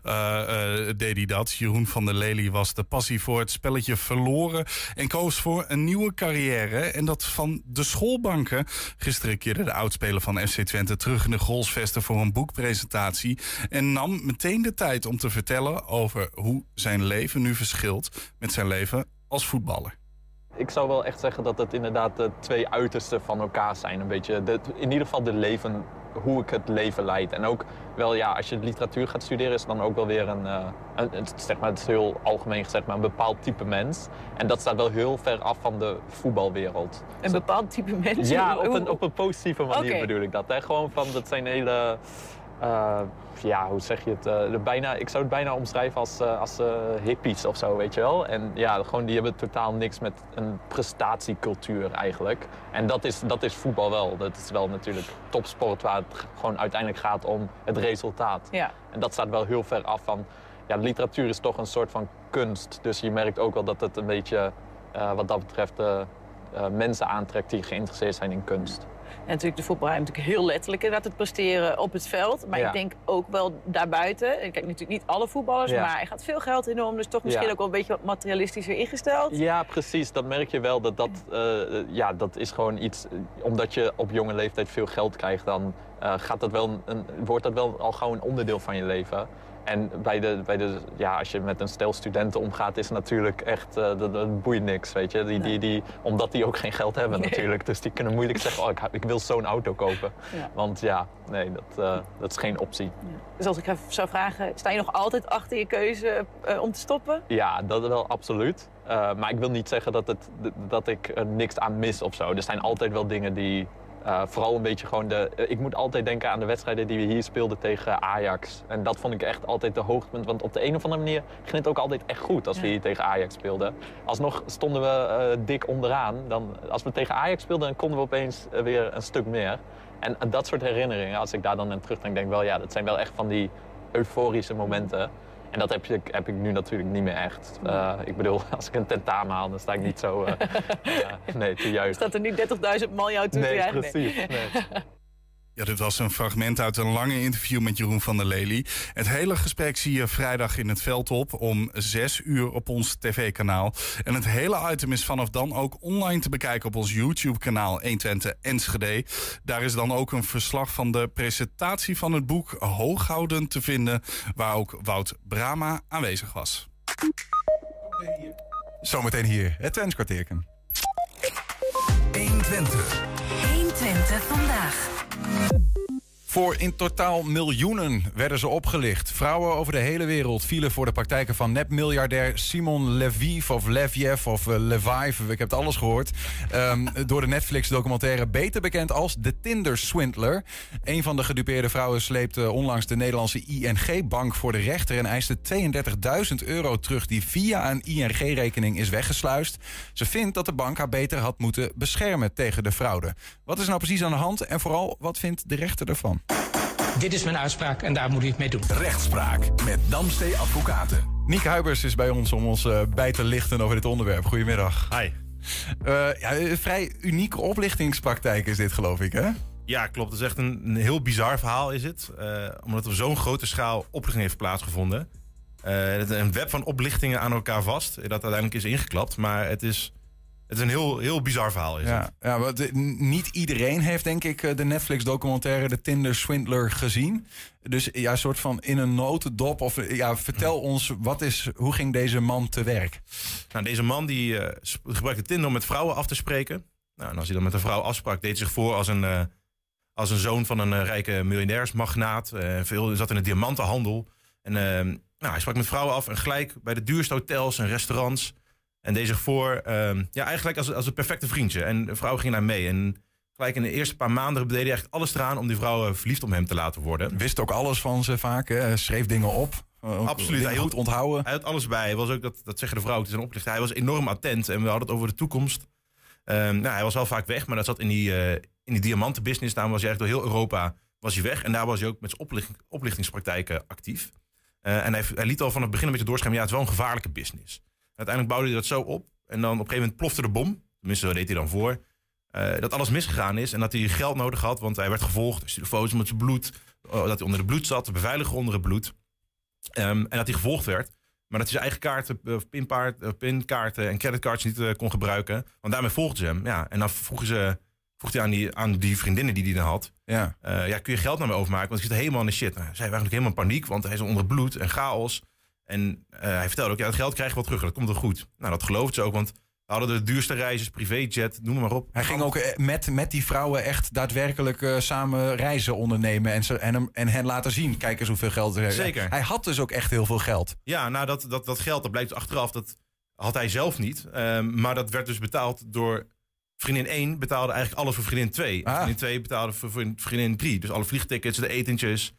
uh, uh, deed hij dat. Jeroen van der Lely was de passie voor het spelletje verloren en koos voor een nieuwe carrière. En dat van de schoolbanken. Gisteren keerde de oudspeler van FC Twente terug in de Grolsvesten voor een boekpresentatie en nam meteen de tijd om te vertellen over hoe zijn leven nu verschilt met zijn leven als voetballer. Ik zou wel echt zeggen dat het inderdaad de twee uitersten van elkaar zijn. Een beetje de, in ieder geval de leven, hoe ik het leven leid. En ook wel, ja, als je literatuur gaat studeren, is het dan ook wel weer een, uh, een, zeg maar, het is heel algemeen gezegd, maar een bepaald type mens. En dat staat wel heel ver af van de voetbalwereld. Een bepaald type mens? Ja, op een, op een positieve manier okay. bedoel ik dat. Hè? Gewoon van, dat zijn hele ja, hoe zeg je het? Uh, bijna, ik zou het bijna omschrijven als, uh, als hippies of zo, weet je wel. En ja, gewoon, die hebben totaal niks met een prestatiecultuur eigenlijk. En dat is, dat is voetbal wel. Dat is wel natuurlijk topsport waar het gewoon uiteindelijk gaat om het resultaat. Ja. En dat staat wel heel ver af van... Ja, literatuur is toch een soort van kunst. Dus je merkt ook wel dat het een beetje, wat dat betreft, mensen aantrekt die geïnteresseerd zijn in kunst. En natuurlijk de voetbalrij natuurlijk heel letterlijk inderdaad het presteren op het veld. Maar ik denk ook wel daarbuiten. Ik kijk natuurlijk niet alle voetballers, maar hij gaat veel geld in om. Dus toch misschien ook wel een beetje wat materialistischer ingesteld. Ja, precies. Dat merk je wel. Dat, dat, uh, ja, dat is gewoon iets... Omdat je op jonge leeftijd veel geld krijgt, dan uh, gaat dat wel een, wordt dat wel al gauw een onderdeel van je leven. En bij de, bij de, ja, als je met een stel studenten omgaat, is natuurlijk echt, uh, dat, dat boeit niks, weet je. Die, die, die, omdat die ook geen geld hebben natuurlijk. Dus die kunnen moeilijk zeggen, oh, ik, ik wil zo'n auto kopen. Ja. Want ja, nee, dat, uh, dat is geen optie. Ja. Dus als ik even zou vragen, sta je nog altijd achter je keuze uh, om te stoppen? Ja, dat wel absoluut. maar ik wil niet zeggen dat, het, dat ik er niks aan mis of zo. Er zijn altijd wel dingen die, uh, vooral een beetje gewoon de... ik moet altijd denken aan de wedstrijden die we hier speelden tegen Ajax. En dat vond ik echt altijd de hoogtepunt. Want op de een of andere manier ging het ook altijd echt goed als ja. we hier tegen Ajax speelden. Alsnog stonden we uh, dik onderaan. Dan, als we tegen Ajax speelden, dan konden we opeens weer een stuk meer. En dat soort herinneringen, als ik daar dan aan terugdenk, denk ik wel... ja, dat zijn wel echt van die euforische momenten. En dat heb, je, heb ik nu natuurlijk niet meer echt. Uh, ik bedoel, als ik een tentamen haal, dan sta ik niet zo... Uh, uh, nee, te juist. Staat er niet 30.000 man jou toe? Precies, nee, precies. Ja, dit was een fragment uit een lange interview met Jeroen van der Lely. Het hele gesprek zie je vrijdag in het veld op om 6 uur op ons tv-kanaal. En het hele item is vanaf dan ook online te bekijken op ons YouTube-kanaal 120 Enschede. Daar is dan ook een verslag van de presentatie van het boek Hooghouden te vinden, waar ook Wout Brama aanwezig was. Zometeen hier, het Twenskwartierken. 120. 120 vandaag. Bye. Voor in totaal miljoenen werden ze opgelicht. Vrouwen over de hele wereld vielen voor de praktijken van nepmiljardair Simon Leviev of Leviev of uh, Leviv. Ik heb het alles gehoord. Um, door de Netflix-documentaire beter bekend als de Tinder-swindler. Een van de gedupeerde vrouwen sleepte onlangs de Nederlandse ING-bank voor de rechter en eiste 32.000 euro terug die via een ING-rekening is weggesluist. Ze vindt dat de bank haar beter had moeten beschermen tegen de fraude. Wat is nou precies aan de hand en vooral wat vindt de rechter ervan? Dit is mijn uitspraak en daar moet u het mee doen. Rechtspraak met Damstee Advocaten. Niek Huibers is bij ons om ons uh, bij te lichten over dit onderwerp. Goedemiddag. Hi. Uh, ja, een vrij unieke oplichtingspraktijk is dit, geloof ik, hè? Ja, klopt. Het is echt een, een heel bizar verhaal, is het. Uh, omdat op zo'n grote schaal oplichting heeft plaatsgevonden. een web van oplichtingen aan elkaar vast, dat uiteindelijk is ingeklapt. Maar het is het is een heel, heel bizar verhaal. Is ja, het. ja, de, niet iedereen heeft denk ik de Netflix-documentaire De Tinder Swindler gezien. Dus ja, een soort van in een notendop. Of ja, vertel ons, wat is, hoe ging deze man te werk? Nou, deze man die uh, gebruikte Tinder om met vrouwen af te spreken. Nou, en als hij dan met een vrouw afsprak, deed hij zich voor als een, uh, als een zoon van een uh, rijke miljonairsmagnaat. veel zat in de diamantenhandel. En nou, hij sprak met vrouwen af en gelijk bij de duurste hotels en restaurants en deed zich voor, um, ja, eigenlijk als, als een perfecte vriendje. En de vrouw ging daar mee. En gelijk in de eerste paar maanden deed hij echt alles eraan om die vrouw verliefd om hem te laten worden. Wist ook alles van ze vaak, hè? schreef dingen op. Absoluut. Hij goed onthouden. Hij had alles bij. Hij was ook, dat, dat zeggen de vrouwen, het is een oplichter. Hij was enorm attent en we hadden het over de toekomst. Um, nou, hij was wel vaak weg, maar dat zat in die, uh, in die diamantenbusiness. Daar was hij echt door heel Europa was hij weg. En daar was hij ook met zijn oplicht, oplichtingspraktijken actief. Uh, en hij, hij, liet al van het begin een beetje doorschemmen, ja, het is wel een gevaarlijke business. Uiteindelijk bouwde hij dat zo op. En dan op een gegeven moment plofte de bom. Tenminste, dat deed hij dan voor. Uh, dat alles misgegaan is en dat hij geld nodig had. Want hij werd gevolgd. Hij stuurde foto's met zijn bloed. Uh, dat hij onder de bloed zat. Te beveiligen onder het bloed. Um, en dat hij gevolgd werd. Maar dat hij zijn eigen kaarten, uh, pinpaard, pinkaarten en creditcards niet kon gebruiken. Want daarmee volgden ze hem. Ja, en dan vroegen ze, vroeg hij aan die, aan die vriendinnen die hij dan had. Ja. ja, kun je geld naar me overmaken? Want ik zit helemaal in de shit. Nou, zij waren eigenlijk helemaal in paniek. Want hij is onder bloed en chaos. En uh, hij vertelde ook, ja, het geld krijg je wel terug. Dat komt wel goed. Nou, dat geloofde ze ook, want hadden de duurste reizigers, privéjet, noem maar op. Hij ging ook eh, met, met die vrouwen echt daadwerkelijk uh, samen reizen ondernemen. En, ze, en, hem, en hen laten zien. Kijk eens hoeveel geld er is. Zeker. Hij had dus ook echt heel veel geld. Ja, nou dat, dat, dat geld, dat blijkt achteraf, dat had hij zelf niet. Um, maar dat werd dus betaald door vriendin 1 betaalde eigenlijk alles voor vriendin 2. Ah. Vriendin 2 betaalde voor vriendin 3. Dus alle vliegtickets, de etentjes,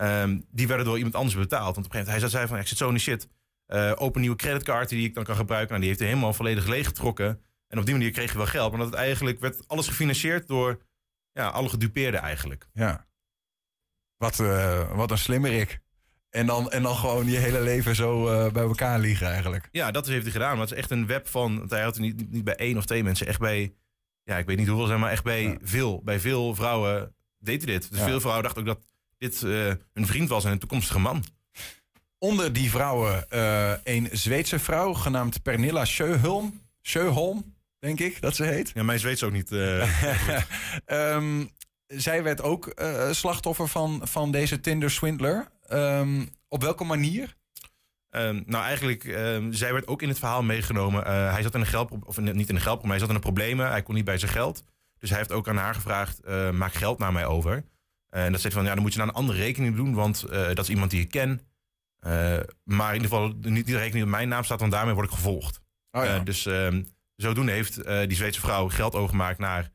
um, die werden door iemand anders betaald. Want op een gegeven moment, hij zei van, ik zit zo in shit. Uh, open nieuwe creditcard die ik dan kan gebruiken. Nou, die heeft hij helemaal volledig leeggetrokken. En op die manier kreeg je wel geld. Maar dat het eigenlijk werd alles gefinancierd door ja, alle gedupeerden eigenlijk. Ja. Wat, uh, wat een slimmerik. En dan, en dan gewoon je hele leven zo uh, bij elkaar liggen eigenlijk. Ja, dat heeft hij gedaan. Maar het is echt een web van... Want hij had het niet, niet bij één of twee mensen. Echt bij... Ja, ik weet niet hoeveel zijn, maar echt bij veel. Bij veel vrouwen deed hij dit. Dus veel vrouwen dachten ook dat dit uh, een vriend was en een toekomstige man. Onder die vrouwen uh, een Zweedse vrouw genaamd Pernilla Sjöholm. Sjöholm, denk ik dat ze heet. Ja, mijn Zweeds ook niet. um, zij werd ook slachtoffer van, van deze Tinder-swindler. Um, op welke manier? Um, nou, eigenlijk, um, zij werd ook in het verhaal meegenomen. Uh, hij zat in een geld, of niet in een geldprobleem, hij zat in een problemen. Hij kon niet bij zijn geld. Dus hij heeft ook aan haar gevraagd: uh, maak geld naar mij over. Uh, en dat zegt van ja, dan moet je naar een andere rekening doen, want dat is iemand die ik ken. maar in ieder geval niet die rekening op mijn naam staat, want daarmee word ik gevolgd. Oh, ja. dus zodoende heeft die Zweedse vrouw geld overgemaakt naar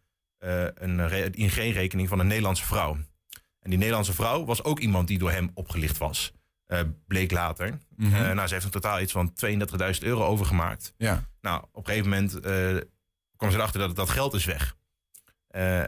een ING-rekening van een Nederlandse vrouw. En die Nederlandse vrouw was ook iemand die door hem opgelicht was. Uh, bleek later. Mm -hmm. nou, ze heeft in totaal iets van 32.000 euro overgemaakt. Ja. Nou, op een gegeven moment uh, kwam ze erachter dat dat geld is weg.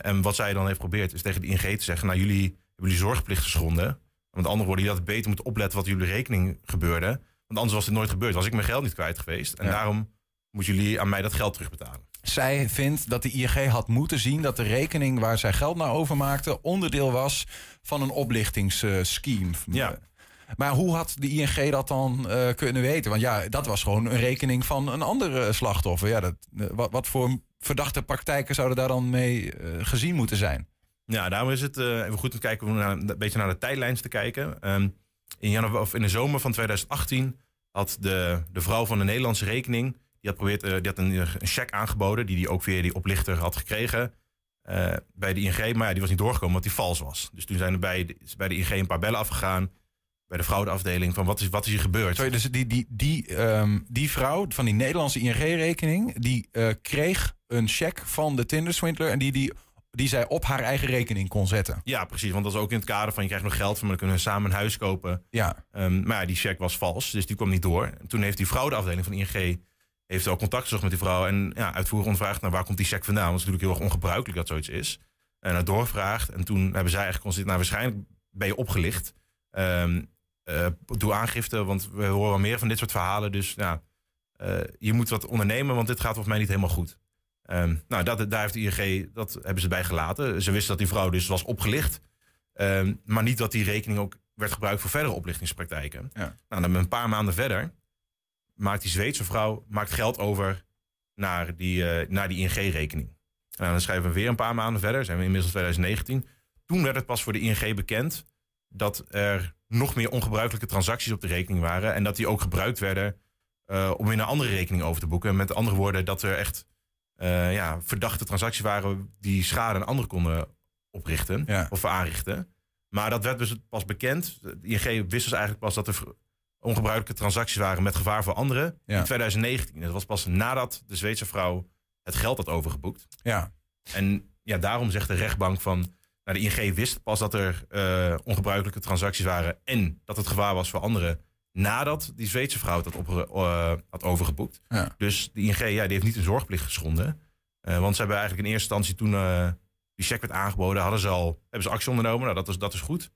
En wat zij dan heeft geprobeerd is tegen de ING te zeggen... nou, jullie hebben jullie zorgplicht geschonden. Met andere woorden, je had beter moeten opletten wat jullie rekening gebeurde. Want anders was dit nooit gebeurd. Was ik mijn geld niet kwijt geweest. En daarom moeten jullie aan mij dat geld terugbetalen. Zij vindt dat de ING had moeten zien dat de rekening waar zij geld naar overmaakte onderdeel was van een oplichtingsscheme. Ja. Maar hoe had de ING dat dan uh, kunnen weten? Want ja, dat was gewoon een rekening van een andere slachtoffer. Ja, dat, wat, wat voor verdachte praktijken zouden daar dan mee uh, gezien moeten zijn? Ja, daarom is het uh, even goed om te kijken, om een beetje naar de tijdlijns te kijken. Um, in, januari, of in de zomer van 2018 had de, de vrouw van de Nederlandse rekening die had, probeert, uh, die had een, een cheque aangeboden, die hij ook via die oplichter had gekregen. Uh, bij de ING, maar ja, die was niet doorgekomen omdat die vals was. Dus toen zijn er bij de, bij de ING een paar bellen afgegaan. Bij de fraudeafdeling van wat is, wat is hier gebeurd? Sorry, dus die, die, die, um, die vrouw van die Nederlandse ING-rekening... die uh, kreeg een cheque van de Tinder-swindler... en die, die, die zij op haar eigen rekening kon zetten. Ja, precies. Want dat is ook in het kader van je krijgt nog geld... van dan kunnen we samen een huis kopen. Ja. Um, maar ja, die cheque was vals, dus die kwam niet door. En toen heeft die fraudeafdeling van ING heeft ook contact gezocht met die vrouw. En ja, uitvoerig ondervraagd, nou, waar komt die check vandaan? Want het is natuurlijk heel erg ongebruikelijk dat zoiets is. En dat doorgevraagd. En toen hebben zij eigenlijk constateerd, nou, waarschijnlijk ben je opgelicht. Um, uh, doe aangifte, want we horen wel meer van dit soort verhalen. Dus ja, uh, je moet wat ondernemen, want dit gaat volgens mij niet helemaal goed. Um, nou, dat, daar heeft de ING, dat hebben ze bij gelaten. Ze wisten dat die vrouw dus was opgelicht. Um, maar niet dat die rekening ook werd gebruikt voor verdere oplichtingspraktijken. Ja. Nou, dan een paar maanden verder maakt die Zweedse vrouw maakt geld over naar die, uh, naar die ING-rekening. Nou, dan schrijven we weer een paar maanden verder, zijn we inmiddels 2019. Toen werd het pas voor de ING bekend dat er nog meer ongebruikelijke transacties op de rekening waren. En dat die ook gebruikt werden uh, om weer een andere rekening over te boeken. Met andere woorden, dat er echt uh, ja, verdachte transacties waren die schade aan anderen konden oprichten ja. of aanrichten. Maar dat werd dus pas bekend. De ING wist dus eigenlijk pas dat er ongebruikelijke transacties waren met gevaar voor anderen. Ja. In 2019. Dat was pas nadat de Zweedse vrouw het geld had overgeboekt. Ja. En ja, daarom zegt de rechtbank van... Nou, de ING wist pas dat er uh, ongebruikelijke transacties waren... en dat het gevaar was voor anderen... nadat die Zweedse vrouw het had, op, uh, had overgeboekt. Ja. Dus de ING ja, die heeft niet een zorgplicht geschonden. Uh, want ze hebben eigenlijk in eerste instantie toen die cheque werd aangeboden... Hadden ze al, hebben ze actie ondernomen. Nou, dat is, dat is goed.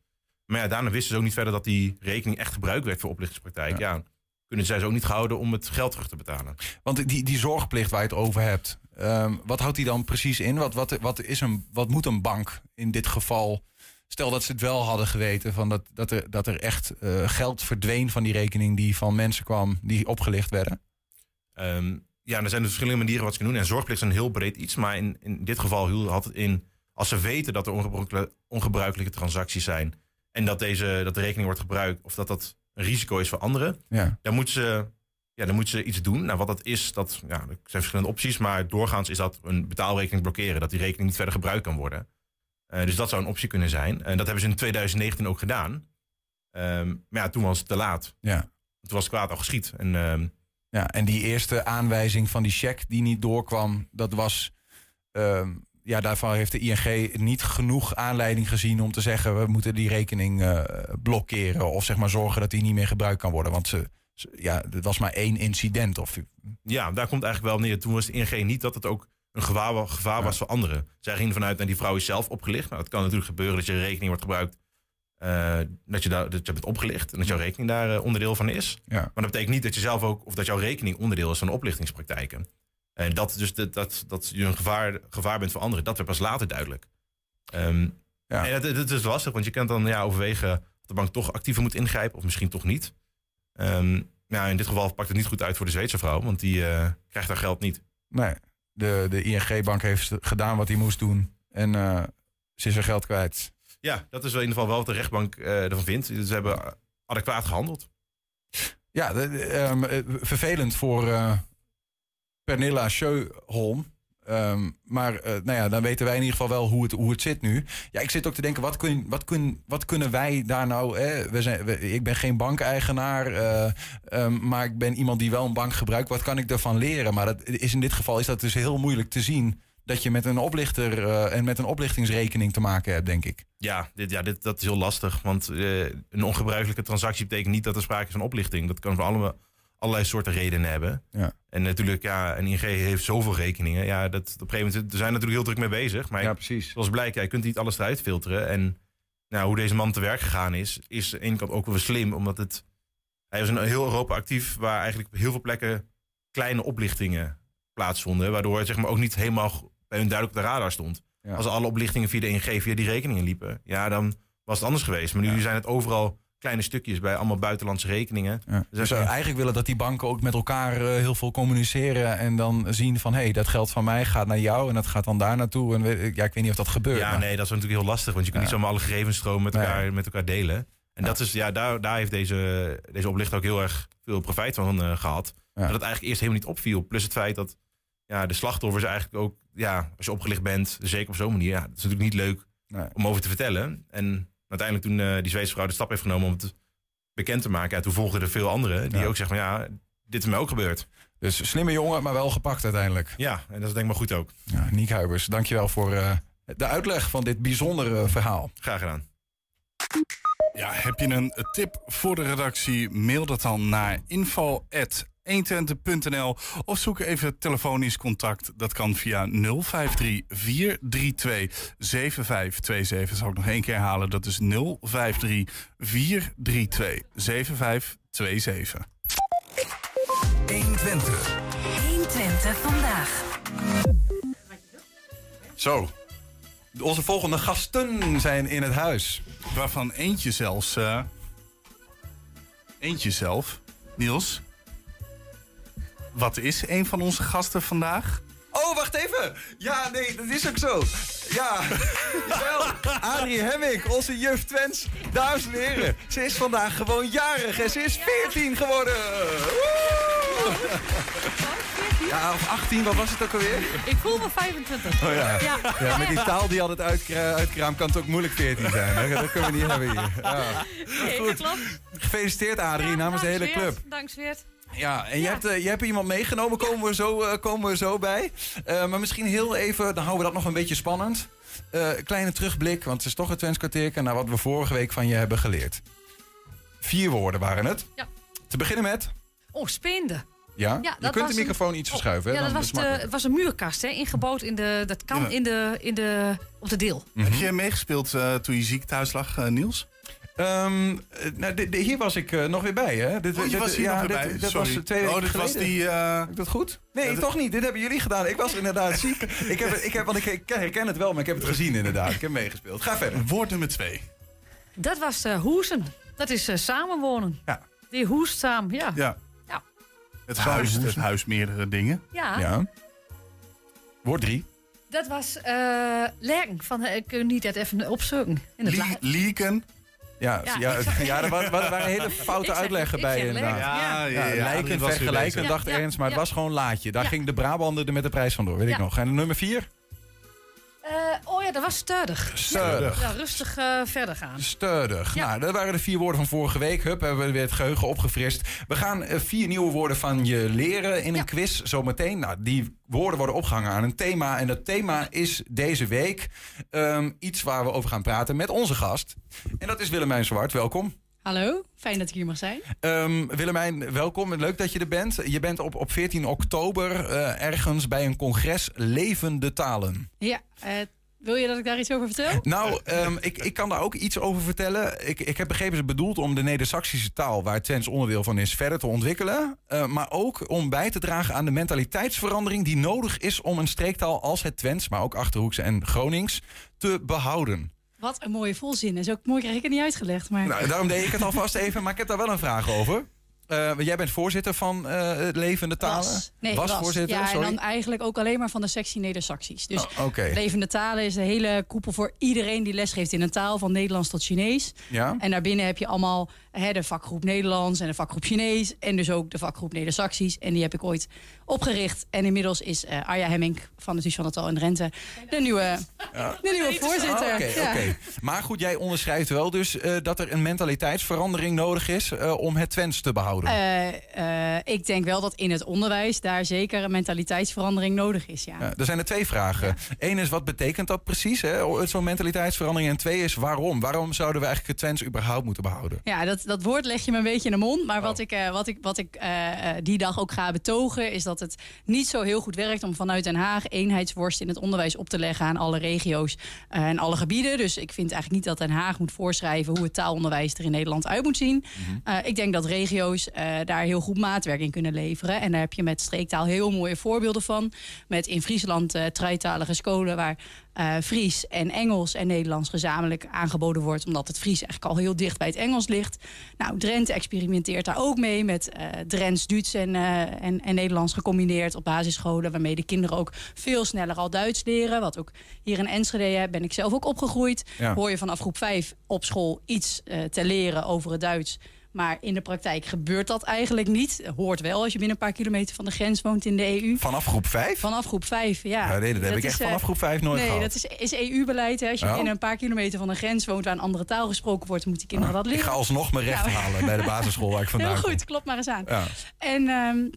Maar ja, daarna wisten ze ook niet verder dat die rekening echt gebruikt werd voor oplichtingspraktijk. Ja. ja. kunnen zij ze ook niet gehouden om het geld terug te betalen. Want die, die zorgplicht waar je het over hebt, um, wat houdt die dan precies in? Wat, wat, wat, is een, wat moet een bank in dit geval? Stel dat ze het wel hadden geweten, van dat, dat, er, dat er echt uh, geld verdween van die rekening die van mensen kwam die opgelicht werden. Um, ja, er zijn dus verschillende manieren wat ze kunnen doen. En zorgplicht is een heel breed iets. Maar in, in dit geval had het in, als ze weten dat er ongebruikelijke, ongebruikelijke transacties zijn en dat, deze, dat de rekening wordt gebruikt of dat dat een risico is voor anderen, ja. dan moeten ze ja, dan moeten ze iets doen. Nou, wat dat is, dat ja, er zijn verschillende opties. Maar doorgaans is dat een betaalrekening blokkeren. Dat die rekening niet verder gebruikt kan worden. Uh, dus dat zou een optie kunnen zijn. En dat hebben ze in 2019 ook gedaan. Um, maar ja, toen was het te laat. Ja. Toen was het kwaad al geschied. En, um, ja, en die eerste aanwijzing van die cheque die niet doorkwam, dat was. Um, ja, daarvan heeft de ING niet genoeg aanleiding gezien om te zeggen: we moeten die rekening uh, blokkeren. Of zeg maar zorgen dat die niet meer gebruikt kan worden. Want ze, ja, het was maar één incident. Of... Ja, daar komt eigenlijk wel neer. Toen was de ING niet dat het ook een gevaar, gevaar was voor anderen. Zij gingen vanuit, en die vrouw is zelf opgelicht. Nou, het kan natuurlijk gebeuren dat je rekening wordt gebruikt. Uh, dat, je daar, dat je bent opgelicht en dat jouw rekening daar uh, onderdeel van is. Ja. Maar dat betekent niet dat je zelf ook, of dat jouw rekening onderdeel is van oplichtingspraktijken. En dat, dus dat, dat, dat je een gevaar, gevaar bent voor anderen, dat werd pas later duidelijk. Um, ja. En dat, dat, is lastig, want je kan dan ja, overwegen of de bank toch actiever moet ingrijpen, of misschien toch niet. Um, nou, in dit geval pakt het niet goed uit voor de Zweedse vrouw, want die uh, krijgt haar geld niet. Nee, de, de ING-bank heeft gedaan wat hij moest doen en uh, ze is haar geld kwijt. Ja, dat is in ieder geval wel wat de rechtbank uh, ervan vindt. Ze hebben adequaat gehandeld. Ja, de, de, um, vervelend voor Pernilla Schöholm. Um, maar uh, nou ja, dan weten wij in ieder geval wel hoe het, hoe het zit nu. Ja, ik zit ook te denken, wat, kun, wat, kun, wat kunnen wij daar nou... Hè? We zijn, ik ben geen bankeigenaar, uh, maar ik ben iemand die wel een bank gebruikt. Wat kan ik daarvan leren? Maar dat is in dit geval is dat dus heel moeilijk te zien... dat je met een oplichter uh, en met een oplichtingsrekening te maken hebt, denk ik. Ja, dit, ja dit, dat is heel lastig. Want een ongebruikelijke transactie betekent niet dat er sprake is van oplichting. Dat kan voor allemaal allerlei soorten redenen hebben. Ja. En natuurlijk, ja, een ING heeft zoveel rekeningen. Ja, dat, op een gegeven moment, er zijn natuurlijk heel druk mee bezig. Maar ja, precies. zoals blijkt, ja, je kunt niet alles eruit filteren. En nou, hoe deze man te werk gegaan is, is aan de ene kant ook wel slim. Omdat het, hij was in heel Europa actief, waar eigenlijk op heel veel plekken kleine oplichtingen plaatsvonden. Waardoor het zeg maar, ook niet helemaal bij hun duidelijk op de radar stond. Ja. Als alle oplichtingen via de ING, via die rekeningen liepen, ja, dan was het anders geweest. Maar nu Ja. zijn het overal kleine stukjes bij allemaal buitenlandse rekeningen. Ja. Dus we eigenlijk willen dat die banken ook met elkaar uh, heel veel communiceren en dan zien van hé, hey, dat geld van mij gaat naar jou en dat gaat dan daar naartoe. En ja, ik weet niet of dat gebeurt. Ja, maar... nee, dat is natuurlijk heel lastig, want je kunt Ja. niet zomaar alle gegevensstromen met Nee. elkaar, met elkaar delen. En Ja. dat is, ja, daar, daar heeft deze, deze oplichter ook heel erg veel profijt van eh, gehad. Dat het eigenlijk eerst helemaal niet opviel. Plus het feit dat ja, de slachtoffers eigenlijk ook, ja, als je opgelicht bent, zeker op zo'n manier, ja, dat is natuurlijk niet leuk Nee. om over te vertellen. En uiteindelijk toen eh, die Zweedse vrouw de stap heeft genomen om het bekend te maken, ja, toen volgden er veel anderen die Ja. ook zeggen van ja, dit is mij ook gebeurd. Dus slimme jongen, maar wel gepakt uiteindelijk. Ja, en dat is denk ik maar goed ook. Ja, Niek Huibers, dankjewel voor uh, de uitleg van dit bijzondere verhaal. Graag gedaan. Ja, heb je een tip voor de redactie? Mail dat dan naar info.120.nl of zoek even telefonisch contact. Dat kan via 053 432 7527. Zal ik nog één keer herhalen. Dat is 053 432 7527. 120. 120 vandaag. Zo, onze volgende gasten zijn in het huis. Waarvan eentje zelfs... Uh, eentje zelf. Niels, wat is een van onze gasten vandaag? Oh, wacht even. Ja, nee, dat is ook zo. Ja, jawel. Adrie Hemming, onze juf Twens. Dames en heren, ze is vandaag gewoon jarig en ze is 14 geworden. Woe! Ja, of 18, wat was het ook alweer? Ik voel me 25. Oh ja. Ja. Ja, met die taal die altijd uitkra uitkraamt kan het ook moeilijk 14 zijn. Hè? Dat kunnen we niet hebben hier. Ja. Nee, Goed. dat klopt. Gefeliciteerd Adrie namens de hele club. Dank Sveert. Ja, en je, hebt, uh, je hebt iemand meegenomen, komen we zo, uh, komen we zo bij. Uh, maar misschien heel even, dan houden we dat nog een beetje spannend. Uh, kleine terugblik, want het is toch het Twents kwartiertje... naar wat we vorige week van je hebben geleerd. Vier woorden waren het. Ja. Te beginnen met... Oh, speende. Ja? Ja, je dat kunt was de microfoon een- iets Oh, verschuiven. hè, Ja, dat dan was is het de, het was een muurkast, hè, ingebouwd in de... Dat kan Ja. in de, in de, op de deel. Heb je meegespeeld uh, toen je ziek thuis lag, uh, Niels? Um, nou, de, de, hier was ik uh, nog weer bij, hè? Dit, Oh, je dit, was hier ja, nog weer dit, bij. dit Sorry. was twee Oh, dit geleden. was die... Uh... Heb ik dat goed? Nee, Ja, dat- toch niet. Dit hebben jullie gedaan. Ik was inderdaad ziek. ik heb, ik heb, want ik, ik herken het wel, maar ik heb het gezien inderdaad. Ik heb meegespeeld. Ga verder. Woord nummer twee. Dat was uh, hoezen. Dat is uh, samenwonen. Ja. Die hoest samen, ja. Ja. Ja. Het huis, het huis meerdere dingen. Ja. Ja. Woord drie. Dat was uh, Lerken. Van, ik kan niet dat even opzoeken. Lieken. Ja, ja, ja, ja er waren, hele foute uitleggen bij inderdaad. Ja, ja, ja, lijken vergelijken, dacht Ernst, maar het was gewoon laatje. Daar ging de Brabander er met de prijs vandoor, weet ik nog. En nummer vier? Uh, oh ja, dat was steudig. Steudig. Ja, rustig uh, verder gaan. Steudig. Nou, dat waren de vier woorden van vorige week. Hup, hebben we weer het geheugen opgefrist. We gaan uh, vier nieuwe woorden van je leren in een quiz zometeen. Nou, die woorden worden opgehangen aan een thema. En dat thema is deze week um, iets waar we over gaan praten met onze gast. En dat is Willemijn Zwart. Welkom. Hallo, fijn dat ik hier mag zijn. Um, Willemijn, welkom. Leuk dat je er bent. Je bent op, op 14 oktober uh, ergens bij een congres Levende Talen. Ja, uh, wil je dat ik daar iets over vertel? Nou, um, ik, ik kan daar ook iets over vertellen. Ik, ik heb begrepen ze bedoeld om de Neder-Saxische taal, waar Twents onderdeel van is, verder te ontwikkelen. Uh, maar ook om bij te dragen aan de mentaliteitsverandering die nodig is om een streektaal als het Twents, maar ook Achterhoekse en Gronings, te behouden. Wat een mooie volzin. Is ook mooi krijg ik het niet uitgelegd. Maar... Nou, daarom deed ik het alvast even, maar ik heb daar wel een vraag over. Uh, jij bent voorzitter van uh, Levende Talen? Was. Nee, was, voorzitter. Ja, sorry. en dan eigenlijk ook alleen maar van de sectie Neder-Saxisch. Dus oh, okay. Levende Talen is een hele koepel voor iedereen die lesgeeft in een taal, van Nederlands tot Chinees. Ja. En daarbinnen heb je allemaal hè, de vakgroep Nederlands en de vakgroep Chinees. En dus ook de vakgroep Neder-Saxisch. En die heb ik ooit opgericht. En inmiddels is uh, Arja Hemming van het Huis van het Tal in Drenthe de nieuwe, ja. de nieuwe voorzitter. Oké, okay, ja. Maar goed, jij onderschrijft wel dus dat er een mentaliteitsverandering nodig is om het Twents te behouden. Uh, uh, ik denk wel dat in het onderwijs daar zeker een mentaliteitsverandering nodig is. Ja. ja er zijn er twee vragen. Eén is wat betekent dat precies, zo'n mentaliteitsverandering? En twee is waarom? Waarom zouden we eigenlijk het Twents überhaupt moeten behouden? Ja, dat, dat woord leg je me een beetje in de mond. Maar oh. wat ik, uh, wat ik, wat ik die dag ook ga betogen, is dat het niet zo heel goed werkt om vanuit Den Haag eenheidsworst in het onderwijs op te leggen aan alle regio's en alle gebieden. Dus ik vind eigenlijk niet dat Den Haag moet voorschrijven hoe het taalonderwijs er in Nederland uit moet zien. Mm -hmm. ik denk dat regio's daar heel goed maatwerk in kunnen leveren. En daar heb je met streektaal heel mooie voorbeelden van. Met in Friesland uh, tweetalige scholen waar uh, Fries en Engels en Nederlands gezamenlijk aangeboden wordt. Omdat het Fries eigenlijk al heel dicht bij het Engels ligt. Nou, Drenthe experimenteert daar ook mee met uh, Drents, Duits en, uh, en, en, Nederlands gecombineerd op basisscholen. Waarmee de kinderen ook veel sneller al Duits leren. Wat ook hier in Enschede ben ik zelf ook opgegroeid. Ja. Hoor je vanaf groep 5 op school iets te leren over het Duits maar in de praktijk gebeurt dat eigenlijk niet. Hoort wel als je binnen een paar kilometer van de grens woont in de EU. Vanaf groep 5? Vanaf groep 5, ja. ja nee, dat, heb ik echt vanaf groep 5 nooit nee, gehad. Nee, dat is, is EU-beleid. Als je oh. binnen een paar kilometer van de grens woont waar een andere taal gesproken wordt, moeten die kinderen oh, dat leren. Ik ga alsnog mijn recht halen bij de basisschool waar ik vandaan Heel goed, kom. klopt maar eens aan. Ja. En... Um,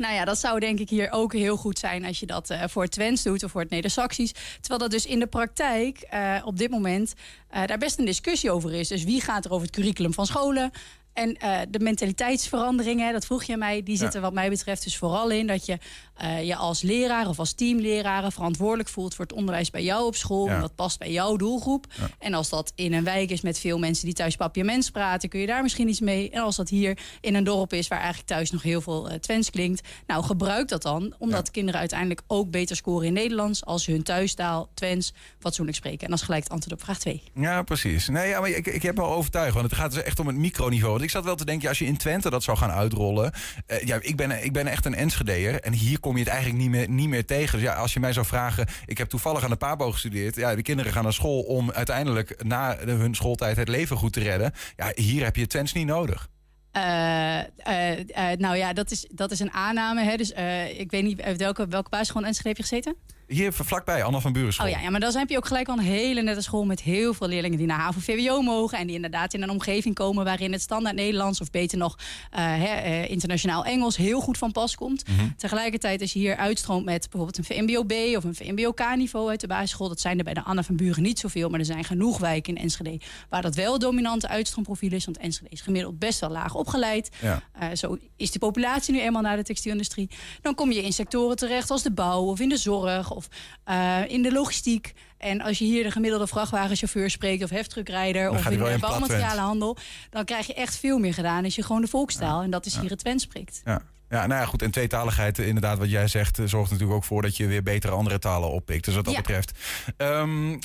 nou ja, dat zou denk ik hier ook heel goed zijn als je dat uh, voor het Twents doet of voor het Neder-Saxisch. Terwijl dat dus in de praktijk uh, op dit moment uh, daar best een discussie over is. Dus wie gaat er over het curriculum van scholen? En uh, de mentaliteitsveranderingen, dat vroeg je mij, die zitten ja. wat mij betreft dus vooral in dat je uh, je als leraar of als teamleraar verantwoordelijk voelt voor het onderwijs bij jou op school. Ja. En dat past bij jouw doelgroep. Ja. En als dat in een wijk is met veel mensen die thuis papiaments praten, kun je daar misschien iets mee. En als dat hier in een dorp is waar eigenlijk thuis nog heel veel uh, Twents klinkt, nou gebruik dat dan, omdat kinderen uiteindelijk ook beter scoren in Nederlands als ze hun thuistaal Twents fatsoenlijk spreken. En dat is gelijk het antwoord op vraag 2. Ja, precies. Nee, ja, maar ik, ik heb me overtuigd, want het gaat dus echt om het microniveau. Ik zat wel te denken, als je in Twente dat zou gaan uitrollen. Uh, ja, ik ben, ik ben echt een Enschedeer. En hier kom je het eigenlijk niet meer, niet meer tegen. Dus ja, als je mij zou vragen. Ik heb toevallig aan de Pabo gestudeerd. Ja, de kinderen gaan naar school om uiteindelijk na hun schooltijd het leven goed te redden. Ja, hier heb je Twents niet nodig. Uh, uh, nou ja, dat is, dat is een aanname. Hè? Dus ik weet niet welke, welke basisschool in Enschede heb je gezeten? Hier vlakbij, Anna van Buren Oh ja, ja, maar dan heb je ook gelijk al een hele nette school met heel veel leerlingen die naar HAVO-VWO mogen. En die inderdaad in een omgeving komen waarin het standaard Nederlands of beter nog hè, uh, internationaal Engels heel goed van pas komt. Mm -hmm. Tegelijkertijd als je hier uitstroomt met bijvoorbeeld een VMBO-B of een VMBO-K-niveau uit de basisschool. Dat zijn er bij de Anna van Buren niet zoveel, maar er zijn genoeg wijken in Enschede waar dat wel dominante uitstroomprofiel is. Want Enschede is gemiddeld best wel laag opgeleid. Ja. Uh, zo is de populatie nu eenmaal naar de textielindustrie. Dan kom je in sectoren terecht als de bouw of in de zorg of uh, in de logistiek. En als je hier de gemiddelde vrachtwagenchauffeur spreekt of heftruckrijder of in de bouwmaterialenhandel, dan krijg je echt veel meer gedaan als je gewoon de volkstaal. Ja. En dat is hier het Twents spreekt. Ja. Ja, nou ja, goed. En tweetaligheid, inderdaad, wat jij zegt, zorgt natuurlijk ook voor dat je weer betere andere talen oppikt. Dus wat dat ja. betreft. Um, uh,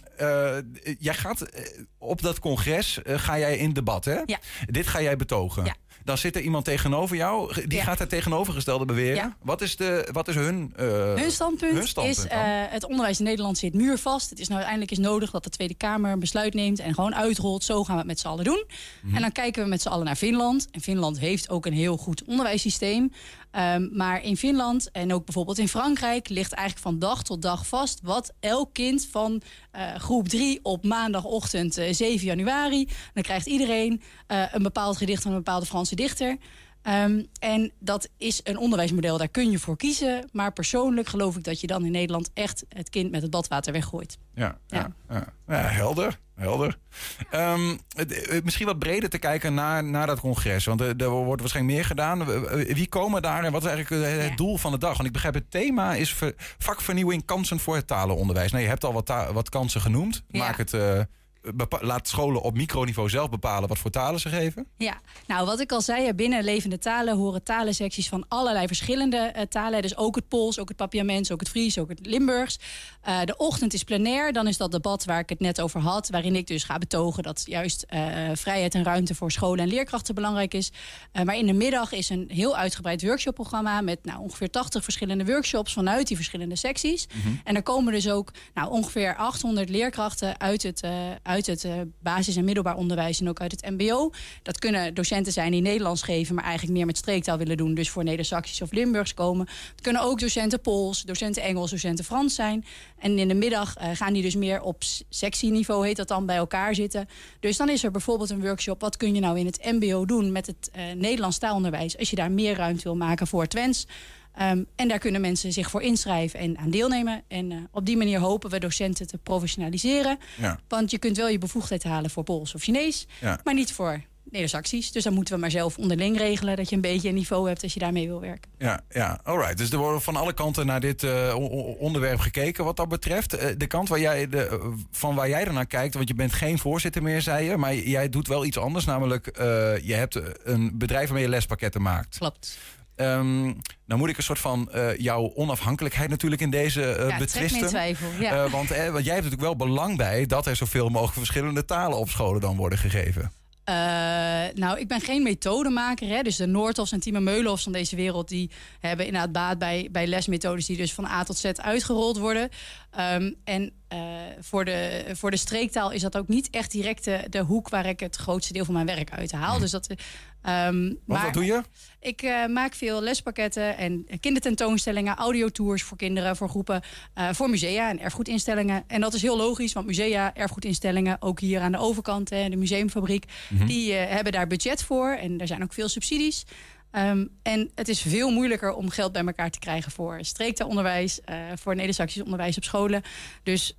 jij gaat op dat congres, uh, ga jij in debat, hè? Ja. Dit ga jij betogen. Ja. Dan zit er iemand tegenover jou. Die gaat het tegenovergestelde beweren. Wat, is de, wat is hun, uh, hun standpunt? Hun standpunt is, uh, het onderwijs in Nederland zit muurvast. Het is nou uiteindelijk is nodig dat de Tweede Kamer een besluit neemt en gewoon uitrolt. Zo gaan we het met z'n allen doen. Mhm. En dan kijken we met z'n allen naar Finland. En Finland heeft ook een heel goed onderwijssysteem. Um, maar in Finland en ook bijvoorbeeld in Frankrijk ligt eigenlijk van dag tot dag vast wat elk kind van uh, groep 3 op maandagochtend uh, 7 januari. Dan krijgt iedereen uh, een bepaald gedicht van een bepaalde Franse dichter. Um, en dat is een onderwijsmodel, daar kun je voor kiezen. Maar persoonlijk geloof ik dat je dan in Nederland echt het kind met het badwater weggooit. Ja, ja. ja, ja. helder. helder. Um, misschien wat breder te kijken naar, naar dat congres. Want er, er wordt waarschijnlijk meer gedaan. Wie komen daar en wat is eigenlijk het doel van de dag? Want ik begrijp het thema is ver, vakvernieuwing kansen voor het talenonderwijs. Nou, je hebt al wat, wat kansen genoemd. Maak het... Uh, laat scholen op microniveau zelf bepalen wat voor talen ze geven? Ja, nou wat ik al zei, binnen levende talen horen talensecties van allerlei verschillende uh, talen. Dus ook het Pools, ook het Papiaments, ook het Fries, ook het Limburgs. Uh, de ochtend is plenair, dan is dat debat waar ik het net over had. Waarin ik dus ga betogen dat juist uh, vrijheid en ruimte voor scholen en leerkrachten belangrijk is. maar in de middag is een heel uitgebreid workshopprogramma met nou, ongeveer 80 verschillende workshops vanuit die verschillende secties. Mm -hmm. En er komen dus ook nou, ongeveer 800 leerkrachten uit het, uit uit het uh, basis- en middelbaar onderwijs en ook uit het MBO. Dat kunnen docenten zijn die Nederlands geven, maar eigenlijk meer met streektaal willen doen. Dus voor Neder-Saxisch of Limburgs komen. Het kunnen ook docenten Pools, docenten Engels, docenten Frans zijn. En in de middag uh, gaan die dus meer op sectieniveau, heet dat dan, bij elkaar zitten. Dus dan is er bijvoorbeeld een workshop. Wat kun je nou in het MBO doen met het uh, Nederlands taalonderwijs? Als je daar meer ruimte wil maken voor Twents. Um, en daar kunnen mensen zich voor inschrijven en aan deelnemen. En uh, op die manier hopen we docenten te professionaliseren. Ja. Want je kunt wel je bevoegdheid halen voor Pools of Chinees, ja. maar niet voor Neder-Saxisch. Dus dan moeten we maar zelf onderling regelen dat je een beetje een niveau hebt als je daarmee wil werken. Ja, ja alright. Dus er wordt van alle kanten naar dit uh, onderwerp gekeken wat dat betreft. Uh, de kant waar jij de, van waar jij ernaar kijkt, want je bent geen voorzitter meer, zei je, maar jij doet wel iets anders. Namelijk, je hebt een bedrijf waarmee je lespakketten maakt. Klopt. Um, nou moet ik een soort van uh, jouw onafhankelijkheid natuurlijk in deze uh, ja, betristen. Twijfel, ja. uh, want, want jij hebt natuurlijk wel belang bij dat er zoveel mogelijk verschillende talen op scholen dan worden gegeven. Nou, ik ben geen methodemaker. Hè? Dus de Noordhofs en Timo Meulenhofs van deze wereld... die hebben inderdaad baat bij, bij lesmethodes... die dus van A tot Z uitgerold worden. Um, en uh, voor, de, voor de streektaal is dat ook niet echt direct de, de hoek... waar ik het grootste deel van mijn werk uit haal. Dus dat, um, wat, wat doe je? Ik uh, maak veel lespakketten en kindertentoonstellingen... audiotours voor kinderen, voor groepen... voor musea en erfgoedinstellingen. En dat is heel logisch, want musea, erfgoedinstellingen... ook hier aan de overkant, hè, de museumfabriek... Mm -hmm. die hebben daar budget voor en er zijn ook veel subsidies... Um, en het is veel moeilijker om geld bij elkaar te krijgen voor streektaalonderwijs, uh, voor Neder-Saxisch onderwijs op scholen. Dus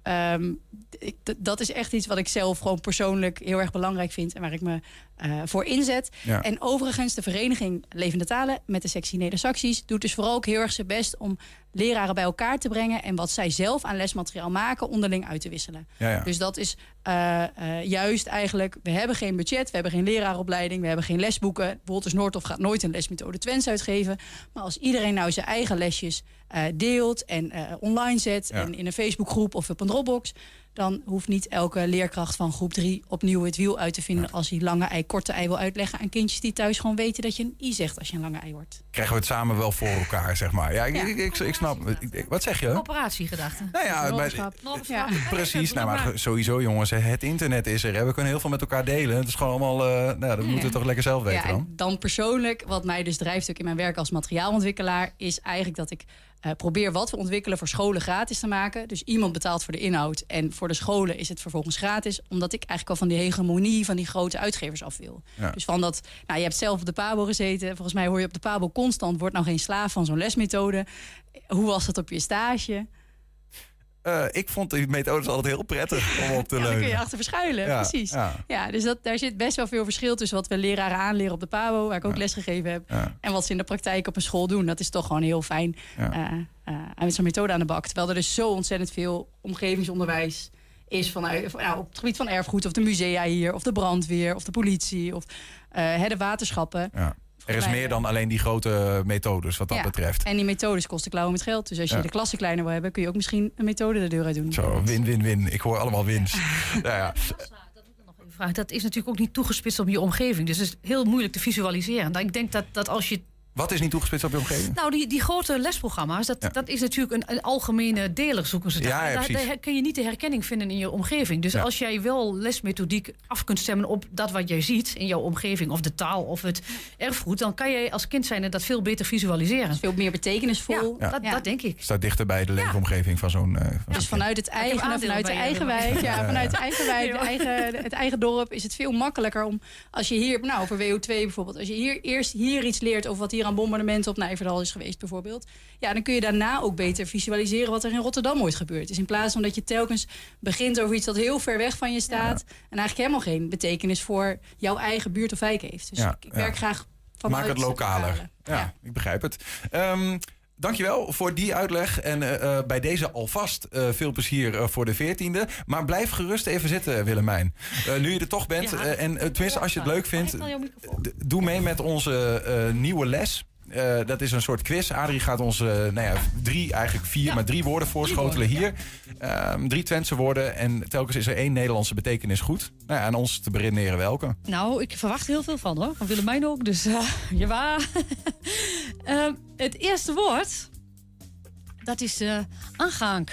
ik, dat is echt iets wat ik zelf gewoon persoonlijk heel erg belangrijk vind en waar ik me uh, voor inzet. Ja. En overigens, de vereniging Levende Talen met de sectie Neder-Saxisch doet dus vooral ook heel erg zijn best om leraren bij elkaar te brengen en wat zij zelf aan lesmateriaal maken onderling uit te wisselen. Ja, ja. Dus dat is uh, uh, juist eigenlijk, we hebben geen budget, we hebben geen leraaropleiding, we hebben geen lesboeken. Wolters Noordhof gaat nooit een lesmethode Twents uitgeven. Maar als iedereen nou zijn eigen lesjes uh, deelt en online zet en in een Facebookgroep of op een Dropbox, dan hoeft niet elke leerkracht van groep 3 opnieuw het wiel uit te vinden ja. als hij lange ei, korte ei wil uitleggen aan kindjes die thuis gewoon weten dat je een i zegt als je een lange ei wordt. Krijgen we het samen wel voor elkaar, zeg maar. Ja, ik, ja. ik, ik, ik snap. wat zeg je? Coöperatiegedachte. Nou ja, precies. Nou, maar sowieso, jongens, het internet is er. We kunnen heel veel met elkaar delen. Het is gewoon allemaal. Uh, nou, dat moeten we toch lekker zelf weten dan. Dan persoonlijk, wat mij dus drijft ook in mijn werk als materiaalontwikkelaar, is eigenlijk dat ik uh, probeer wat we ontwikkelen voor scholen gratis te maken. Dus iemand betaalt voor de inhoud en voor de scholen is het vervolgens gratis. Omdat ik eigenlijk al van die hegemonie van die grote uitgevers af wil. Ja. Dus van dat, nou je hebt zelf op de Pabo gezeten. Volgens mij hoor je op de Pabo constant, wordt nou geen slaaf van zo'n lesmethode. Hoe was dat op je stage? Uh, ik vond die methodes altijd heel prettig om op te ja, leunen. Daar kun je achter verschuilen, ja, precies. Ja, ja dus dat, daar zit best wel veel verschil tussen wat we leraren aanleren op de PABO, waar ik ook ja. les gegeven heb, en wat ze in de praktijk op een school doen. Dat is toch gewoon heel fijn. Uh, uh, met zo'n methode aan de bak. Terwijl er dus zo ontzettend veel omgevingsonderwijs is vanuit, nou, op het gebied van erfgoed, of de musea hier, of de brandweer, of de politie, of de waterschappen. Er is meer dan alleen die grote methodes wat dat ja, betreft. En die methodes kosten klauwen met geld. Dus als je ja. de klasse kleiner wil hebben, kun je ook misschien een methode de deur uit doen. Zo, win, win, win. Ik hoor allemaal wins. nou ja. vraag. Dat is natuurlijk ook niet toegespitst op je omgeving. Dus het is heel moeilijk te visualiseren. Nou, ik denk dat, dat als je Wat is niet toegespitst op je omgeving? Nou, die, die grote lesprogramma's, dat, dat is natuurlijk een, een algemene deler, zoeken ze daar. Ja, ja, daar, kun je niet de herkenning vinden in je omgeving. Dus Ja. als jij wel lesmethodiek af kunt stemmen op dat wat jij ziet in jouw omgeving, of de taal of het erfgoed, dan kan jij als kind zijn dat veel beter visualiseren. Veel meer betekenisvol. Ja, dat, dat denk ik. Staat dichter bij de leefomgeving van zo'n. eh, van zo'n Dus vanuit het eigen, aandelen vanuit de eigen wijk, ja, vanuit de eigen wijk, de Ja. eigen, het eigen dorp is het veel makkelijker om als je hier, nou over WO2 bijvoorbeeld, als je hier eerst hier iets leert over wat hier aan bombardementen op Nijverdal is geweest bijvoorbeeld, ja, dan kun je daarna ook beter visualiseren wat er in Rotterdam ooit gebeurd is. In plaats van dat je telkens begint over iets dat heel ver weg van je staat en eigenlijk helemaal geen betekenis voor jouw eigen buurt of wijk heeft. Dus Ja, ik, werk graag van Maak het lokaler. Ja, ik begrijp het. Ehm, dankjewel voor die uitleg. En eh, eh, bij deze alvast eh, veel plezier voor de 14e. Maar blijf gerust even zitten, Willemijn. Nu je er toch bent. Ja. en tenminste, als je het leuk vindt, doe mee met onze nieuwe les. Eh, dat is een soort quiz. Adrie gaat ons eh, nou ja, drie, eigenlijk vier, maar drie woorden voorschotelen hier. Ehm, drie Twentse woorden. En telkens is er één Nederlandse betekenis goed. Nou ja, aan ons te beredeneren welke. Nou, ik verwacht heel veel van hoor. Van Willemijn ook, dus uh, ja. Het eerste woord, dat is aangang.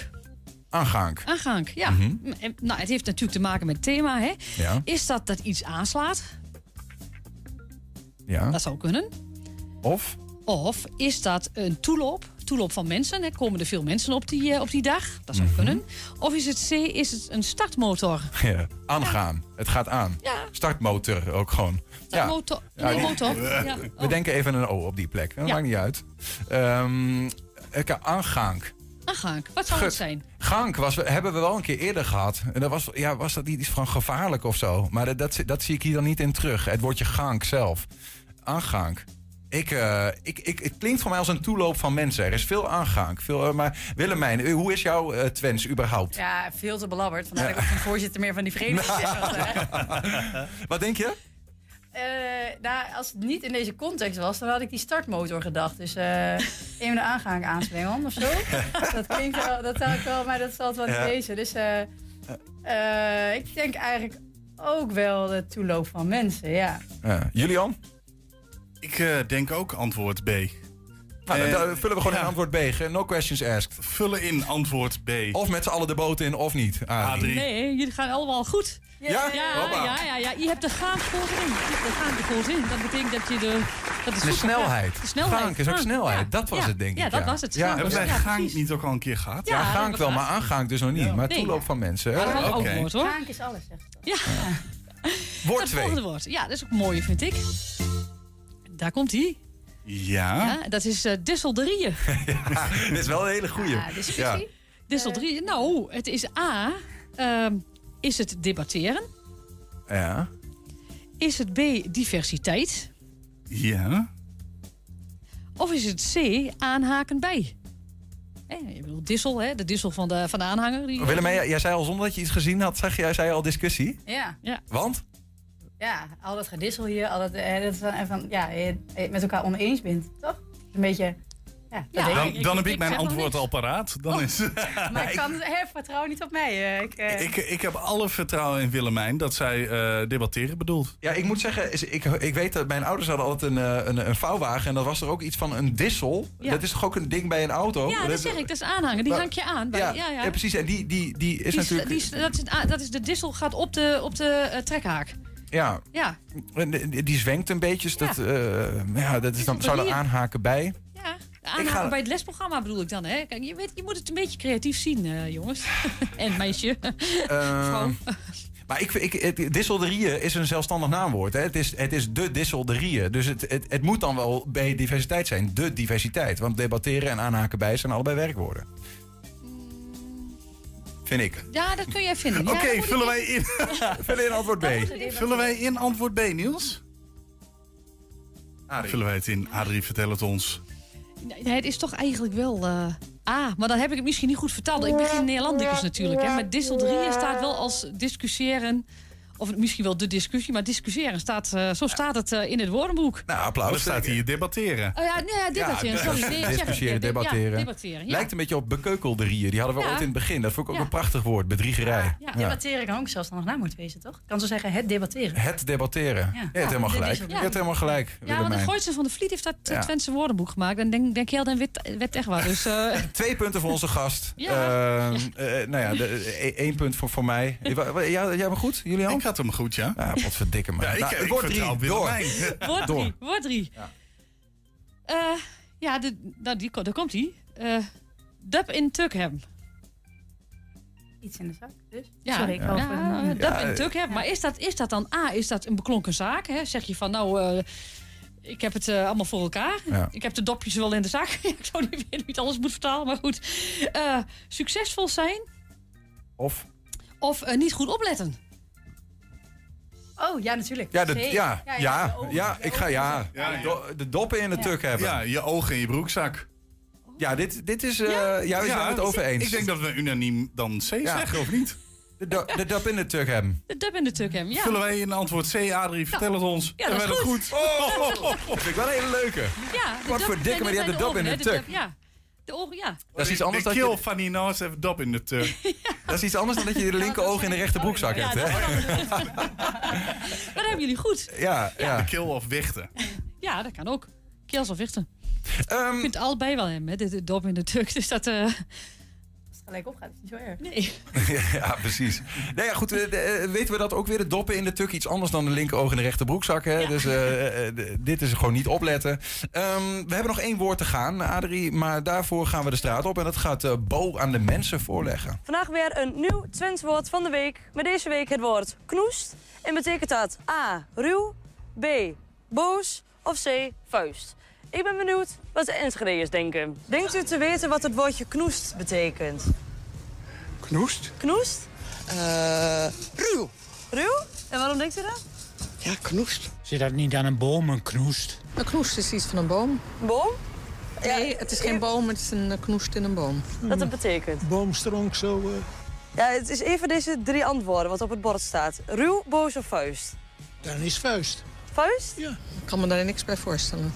Aangang. Aangang, ja. Mhm. Nou, het heeft natuurlijk te maken met het thema, hè. Ja. Is dat dat iets aanslaat? Ja. Dat zou kunnen. Of? Of is dat een toeloop? Toeloop van mensen. Hè? Komen er veel mensen op die, eh, op die dag? Dat zou Mhm. kunnen. Of is het C, is het een startmotor? Ja, aangaan. Het gaat aan. Ja. Startmotor ook gewoon. Startmotor. Ja. Nee, motor. Ja. We Oh. denken even een O op die plek. Dat maakt niet uit. Ehm ik- aangang. Aangang. Wat zou het zijn? Gank was, hebben we wel een keer eerder gehad. En dat was, ja, was dat niet iets van gevaarlijk of zo? Maar dat, dat, dat zie ik hier dan niet in terug. Het woordje gank zelf. Aangank. Ik, eh, ik, ik, het klinkt voor mij als een toeloop van mensen. Er is veel aangank. Veel, eh, maar Willemijn, eh, hoe is jouw eh Twents überhaupt? Ja, veel te belabberd. Vandaar dat ik geen voorzitter meer van die vereniging. Wat denk je? Nou, als het niet in deze context was, dan had ik die startmotor gedacht. Dus even de aangang aanswengelen of zo. dat klinkt wel, dat zou ik wel, maar dat zal het wel Ja. wezen. Dus ik denk eigenlijk ook wel de toeloop van mensen, ja. Ja. Julian? Ik eh, denk ook antwoord B. Nou, dan- Eh, dan vullen we gewoon in antwoord B. No questions asked. Vullen in antwoord B. Of met z'n allen de boot in, of niet. Adrie. Adrie. Nee, jullie gaan allemaal goed. Ja? Ja, ja, ja, ja. Je hebt de gaangoot in. De in. Dat betekent dat je de... Dat is De snelheid. De snelheid. Gaank is ook snelheid. ja. Dat was Ja. het, denk ik. Ja, dat was het. Ja, Hebben wij Ja, Gaank precies. niet ook al een keer gehad? Ja, Ja, gaank dat wel, maar aangaank dus nog niet. Maar Nee. toeloop van mensen. Maar dat is ook Oké. woord hoor. Gaank is alles, zegt ze. Ja, Woord het 2. volgende woord. Ja, dat is ook mooi, vind ik. Daar komt hij. Ja. Ja, dat is eh disselderieën. Dit is wel een hele goeie. Ja, discussie. Disselderieën. Nou, het is A. ehm, is het debatteren? Ja. Is het B. Diversiteit? Ja. Of is het C. Aanhaken bij? Je bedoelt dissel, hè? de dissel van de, van de aanhanger. Die, Willem, jij, jij zei al zonder dat je iets gezien had, zeg jij zei al discussie. Ja, Ja. Want? Ja, al dat gedissel hier, al dat, eh, dat is van, van, ja, je het met elkaar oneens bent, toch? Een beetje, ja, dat Ja, denk Dan, ik. dan heb ik ik mijn zeg nog antwoord niks. al paraat. Dan is, Maar ik kan vertrouwen niet op mij. eh, ik, eh, ik, ik heb alle vertrouwen in Willemijn dat zij eh, debatteren bedoelt. Ja, ik moet zeggen, is- ik, ik weet dat mijn ouders hadden altijd een, eh, een, een vouwwagen. En dat was er ook iets van een dissel. Ja. Dat is toch ook een ding bij een auto? Ja, dat zeg ik. Dat is aanhanger. Die Maar- hang je aan. Bij, Ja, ja, ja. ja, precies. En die, die, die is Die natuurlijk... die dat, is, ah, dat is de dissel gaat op de, op de eh, trekhaak. Ja, Ja, die, zwenkt een beetje. Dus dat, eh, ja, dat is dan, zou er aanhaken bij. ja. Aanhaken ga- bij het lesprogramma bedoel ik dan. Hè? Kijk, je, weet, je moet het een beetje creatief zien, eh, jongens. en meisje. Eh, Vrouw. maar ik, ik, het, disselderieën is een zelfstandig naamwoord. Hè? Het, is, het is de disselderieën. Dus het, het, het moet dan wel bij diversiteit zijn. De diversiteit. Want debatteren en aanhaken bij zijn allebei werkwoorden. Vind ik. Ja, dat kun jij vinden. Oké, vullen, wij in, Vul in antwoord B. vullen wij in antwoord B, Niels? Adrie. Vullen wij het in? Adrie, vertel het ons. Nee, het is toch eigenlijk wel eh A. Maar dan heb ik het misschien niet goed verteld. Ik ben geen Nederlandicus natuurlijk. Hè, maar disselderieën staat wel als discussiëren of misschien wel de discussie, maar discussiëren staat, eh, zo staat het eh, in het woordenboek. Nou, Er applaus. staat hier debatteren. Oh ja, nee, debatteren, sorry. Nee, het. Discussiëren, Ja, debatteren. Ja, debatteren, ja. Lijkt een beetje op bekeukelderieën. Die hadden we Ja. ooit in het begin. Dat vond ik ook Ja. een prachtig woord. Bedriegerij. Ja, Debatteren kan ook zelfstandig naam moeten wezen, toch? Ik kan zo zeggen het debatteren. Het debatteren. Ja. Je hebt helemaal dit gelijk. Je hebt helemaal gelijk, Ja, want de. Gooitse van de Vliet heeft dat. Twentse woordenboek gemaakt. En denk, denk je, dan werd, echt waar. Dus, eh, Twee punten voor onze gast. Ja. Ehm, eh, nou ja, e- één punt voor, voor mij. Wa- Ja, jij bent goed, Julian? Hem goed, ja. Ja, wat verdikke me. Ja, ik- Nou, ik vertrouw drie, door. Door. drie. Woord drie. Ja, ja de, nou, die, daar komt hij. dub in Tukham. Iets in de zak, dus. Ja, Sorry, ik ja, ja, even- dub Ja, in eh, Tukham. Maar is dat, is dat dan A, is dat een beklonken zaak? Hè? Zeg je van, nou, eh, ik heb het eh, allemaal voor elkaar. Ja. Ik heb de dopjes wel in de zak. ik zou niet weten alles moet vertalen, maar goed. Eh, succesvol zijn Of? of eh, niet goed opletten. Oh, ja, natuurlijk. Ja, de, ja, ja, ja, ik ga ja. Ja, ja. Do- de doppen in de tuk hebben. Ja, je ogen in je broekzak. Ja, dit, dit is... eh ja, we zijn het over eens. Ik denk dat we unaniem dan C zeggen, of niet? De, do- de dop in de tuk hebben. De dub in de Tukham, ja. Vullen wij in antwoord C, Adrie, vertel het ons. Ja, dat is Hebben we goed. het goed. Dat vind ik wel een hele leuke. Ja, Wat dub- voor dikke, maar die hebben de dop in de tuk. dub, Ja, de ogen, ja. Dat is iets anders de dan kill je, van die Noos heeft dop in de tuk. dat is iets anders dan dat je de linker oog in de rechter broekzak Ja, hebt, dat, hè? dat hebben jullie goed. Ja, ja. De kill of wichten. Ja, dat kan ook. Keels of wichten. Ehm, Je kunt allebei wel hebben, hè, de, de dop in de tuk. Dus dat... eh, het gelijk opgaat, is niet zo erg. nee. ja, precies. Nou ja, goed, eh, de- eh, weten we dat ook weer? De doppen in de tuk, iets anders dan de linker oog in de rechter broekzak. Hè? Dus eh, dit is gewoon niet opletten. Ehm, we hebben nog één woord te gaan, Adrie. Maar daarvoor gaan we de straat op. En dat gaat eh, Bo aan de mensen voorleggen. Vandaag weer een nieuw Twents woord van de week. Met deze week het woord knoest. En betekent dat A. ruw, B. boos of C. vuist. Ik ben benieuwd wat de Enschedeërs denken. Denkt u te weten wat het woordje knoest betekent? Knoest? Knoest? Eh, ruw. Ruw? En waarom denkt u dat? Ja, knoest. Zit dat niet aan een boom, een knoest? Een knoest is iets van een boom. Boom? Nee, het is geen boom, het is een knoest in een boom. Wat het betekent? Boomstronk zo. eh. Ja, het is een van deze drie antwoorden wat op het bord staat. Ruw, boos of vuist? Dan is vuist. Vuist? Ja. Ik kan me daar niks bij voorstellen.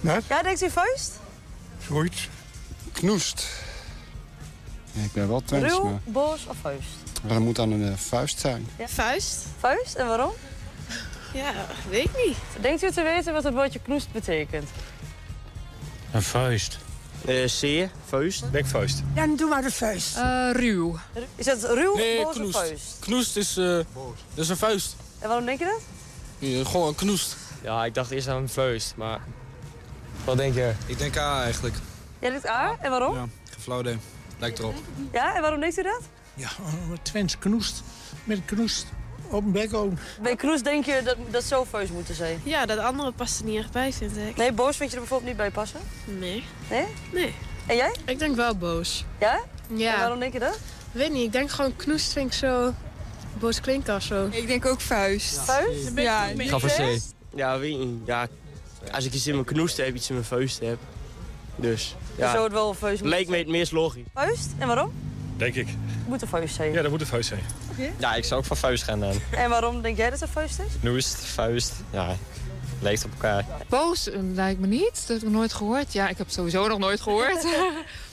Wat? Ja, denkt u vuist? Zoiets. Knoest. Ja, ik ben wel Twents, Ruw, maar boos of vuist? dat moet dan een eh, vuist zijn. Ja. Vuist? Vuist, en waarom? Ja, weet ik niet. Denkt u te weten wat het woordje knoest betekent? Een vuist. zeer, vuist. Bekvuist. Ja, dan doen we de vuist. Eh, ruw. Is dat ruw, Nee, boos knoest. of vuist? Knoest is, eh dat is een vuist. En waarom denk je dat? Ja, gewoon een knoest. Ja, ik dacht eerst aan een vuist, maar... Wat denk je? Ik denk A eigenlijk. Jij denkt A, en waarom? Ja, geflauwd idee. Lijkt erop. Ja, en waarom denkt u dat? Ja, Twents knoest. Met knoest op een bek ook. Bij knoest denk je dat dat zo vuist moeten zijn? Ja, dat andere past er niet echt bij, vind ik. Nee, boos vind je er bijvoorbeeld niet bij passen? Nee. Nee? Nee. En jij? Ik denk wel boos. Ja? Ja. En waarom denk je dat? Weet niet, ik denk gewoon knoest vind ik zo boos zo. Ik denk ook vuist. Vuist? Ja, Ik ga voor C. Ja, weet niet. Ja, als ik iets in mijn knoest heb, iets in mijn vuist heb. Dus, ja. Zou het wel vuist moeten Lijkt me het meest logisch. Vuist? En waarom? Denk ik. Het moet een vuist zijn. Ja, dat moet een vuist zijn. Ja, ik zou ook van vuist gaan dan. En waarom denk jij dat het een vuist is? Knoest, vuist, ja, lijkt op elkaar. Boos eh, lijkt me niet. Dat heb ik nog nooit gehoord. Ja, ik heb het sowieso nog nooit gehoord.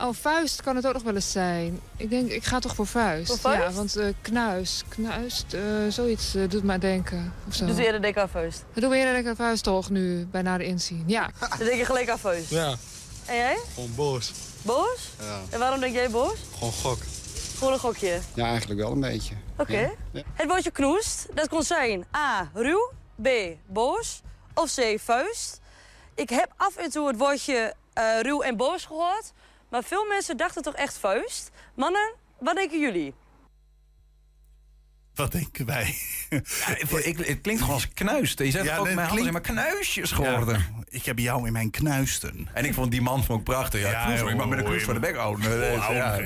oh, vuist kan het ook nog wel eens zijn. Ik denk, ik ga toch voor vuist. Voor vuist? Ja, want eh, knuis, knuist, eh, zoiets eh, doet mij denken. Of zo. Dus eerder denk ik aan vuist. Dat doen we eerder denk ik aan vuist toch nu, bij nader inzien. Ja. Dan denk je gelijk aan vuist. Ja, En jij? gewoon boos. Boos? Ja, En waarom denk jij boos? gewoon gok. Gewoon een gokje. Ja, eigenlijk wel een beetje. Oké. Ja. Ja. Het woordje knoest, dat kon zijn A. ruw, B. boos of C. vuist. Ik heb af en toe het woordje eh, ruw en boos gehoord. Maar veel mensen dachten toch echt vuist. Mannen, wat denken jullie? Wat denken wij? ik, het klinkt gewoon als knuist. Je zegt Ja, ook, mijn handen klinkt- maar knuisjes geworden. Ja, ik heb jou in mijn knuisten. En ik vond die man vond ik prachtig. Ja, Ja, mag met een knoes voor de bek houden. Ja. ja.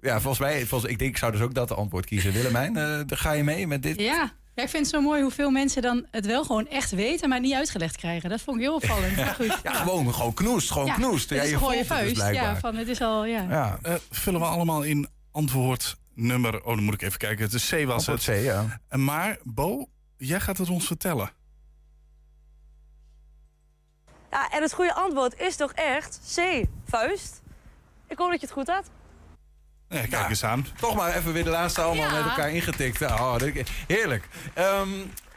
ja, volgens mij, volgens, ik denk, ik zou dus ook dat antwoord kiezen. Willemijn, eh, daar ga je mee met dit? Ja. Ja, ik vind het zo mooi hoeveel mensen dan het wel gewoon echt weten, maar niet uitgelegd krijgen. Dat vond ik heel opvallend. Maar goed. Ja, gewoon, gewoon knoest, gewoon Ja, knoest. Het Ja, is je het dus vuist. ja, van, het is al, ja. Ja. Eh, vullen we allemaal in antwoord nummer... Oh, dan moet ik even kijken. Het is C was Antwoord het. C, ja. Maar Bo, jij gaat het ons vertellen. Ja, en het goede antwoord is toch echt C, vuist. Ik hoop dat je het goed had. Ja, kijk eens aan. Toch maar even weer de laatste allemaal Ja. met elkaar ingetikt. Oh, dit- heerlijk. Ehm,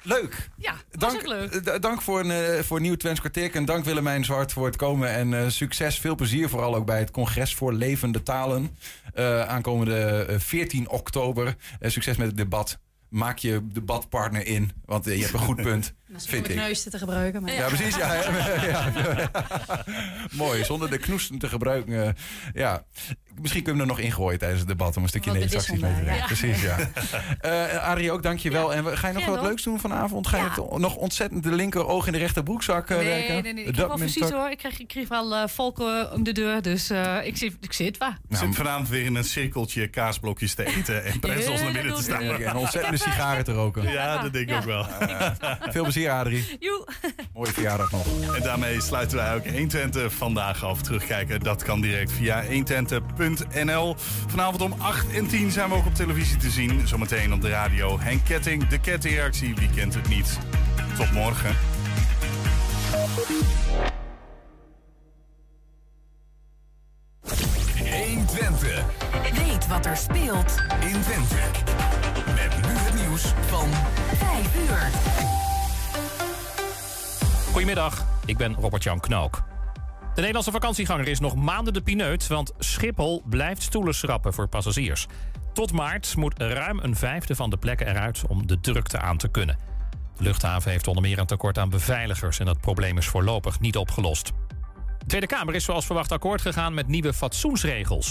leuk. Ja, dank, ook leuk. dank voor een, eh, voor een nieuw Twents kwartier. En dank Willemijn Zwart voor het komen. En eh, succes, veel plezier. Vooral ook bij het Congres voor Levende Talen. Eh, aankomende eh, 14 oktober. Eh, succes met het debat. Maak je debatpartner in. Want je hebt een goed punt, vind Zonder ik. knuisten te gebruiken. Maar Ja, precies. Ja, ja, ja. Mooi, zonder de knoesten te gebruiken. ja. Misschien kunnen we er nog ingooien tijdens het debat om een stukje Wat Nederlands acties mee te brengen. daar, Precies, ja. Eh Adrie, ook dankjewel. En we- ga je nog Ja, wat leuks doen vanavond? Ga je nog ontzettend de linker oog in de rechter broekzak eh, Nee, werken? nee, nee. Ik De heb wel precies hoor. Ik krijg, ik krijg wel eh volken om de deur. Dus eh, ik, zit, ik zit waar. Ik zit vanavond weer in een cirkeltje kaasblokjes te eten en pretzels naar binnen te staan. En ontzettende sigaren te roken. Ja, dat denk ik ook wel. Veel plezier, Adrie. Joe. Mooie verjaardag nog. En daarmee sluiten wij ook 120 vandaag af. Terugkijken, dat kan direct via 120.nl. Vanavond om 8 en 10 zijn we ook op televisie te zien. Zometeen op de radio. Henk Ketting, de kettingreactie, wie kent het niet? Tot morgen. Twente. Weet wat er speelt in Twente. Met nu het nieuws van 5 uur. Goedemiddag, ik ben Robert-Jan Knook. De Nederlandse vakantieganger is nog maanden de pineut... want Schiphol blijft stoelen schrappen voor passagiers. Tot maart moet ruim een vijfde van de plekken eruit om de drukte aan te kunnen. De luchthaven heeft onder meer een tekort aan beveiligers... en dat probleem is voorlopig niet opgelost. De Tweede Kamer is zoals verwacht akkoord gegaan met nieuwe fatsoensregels.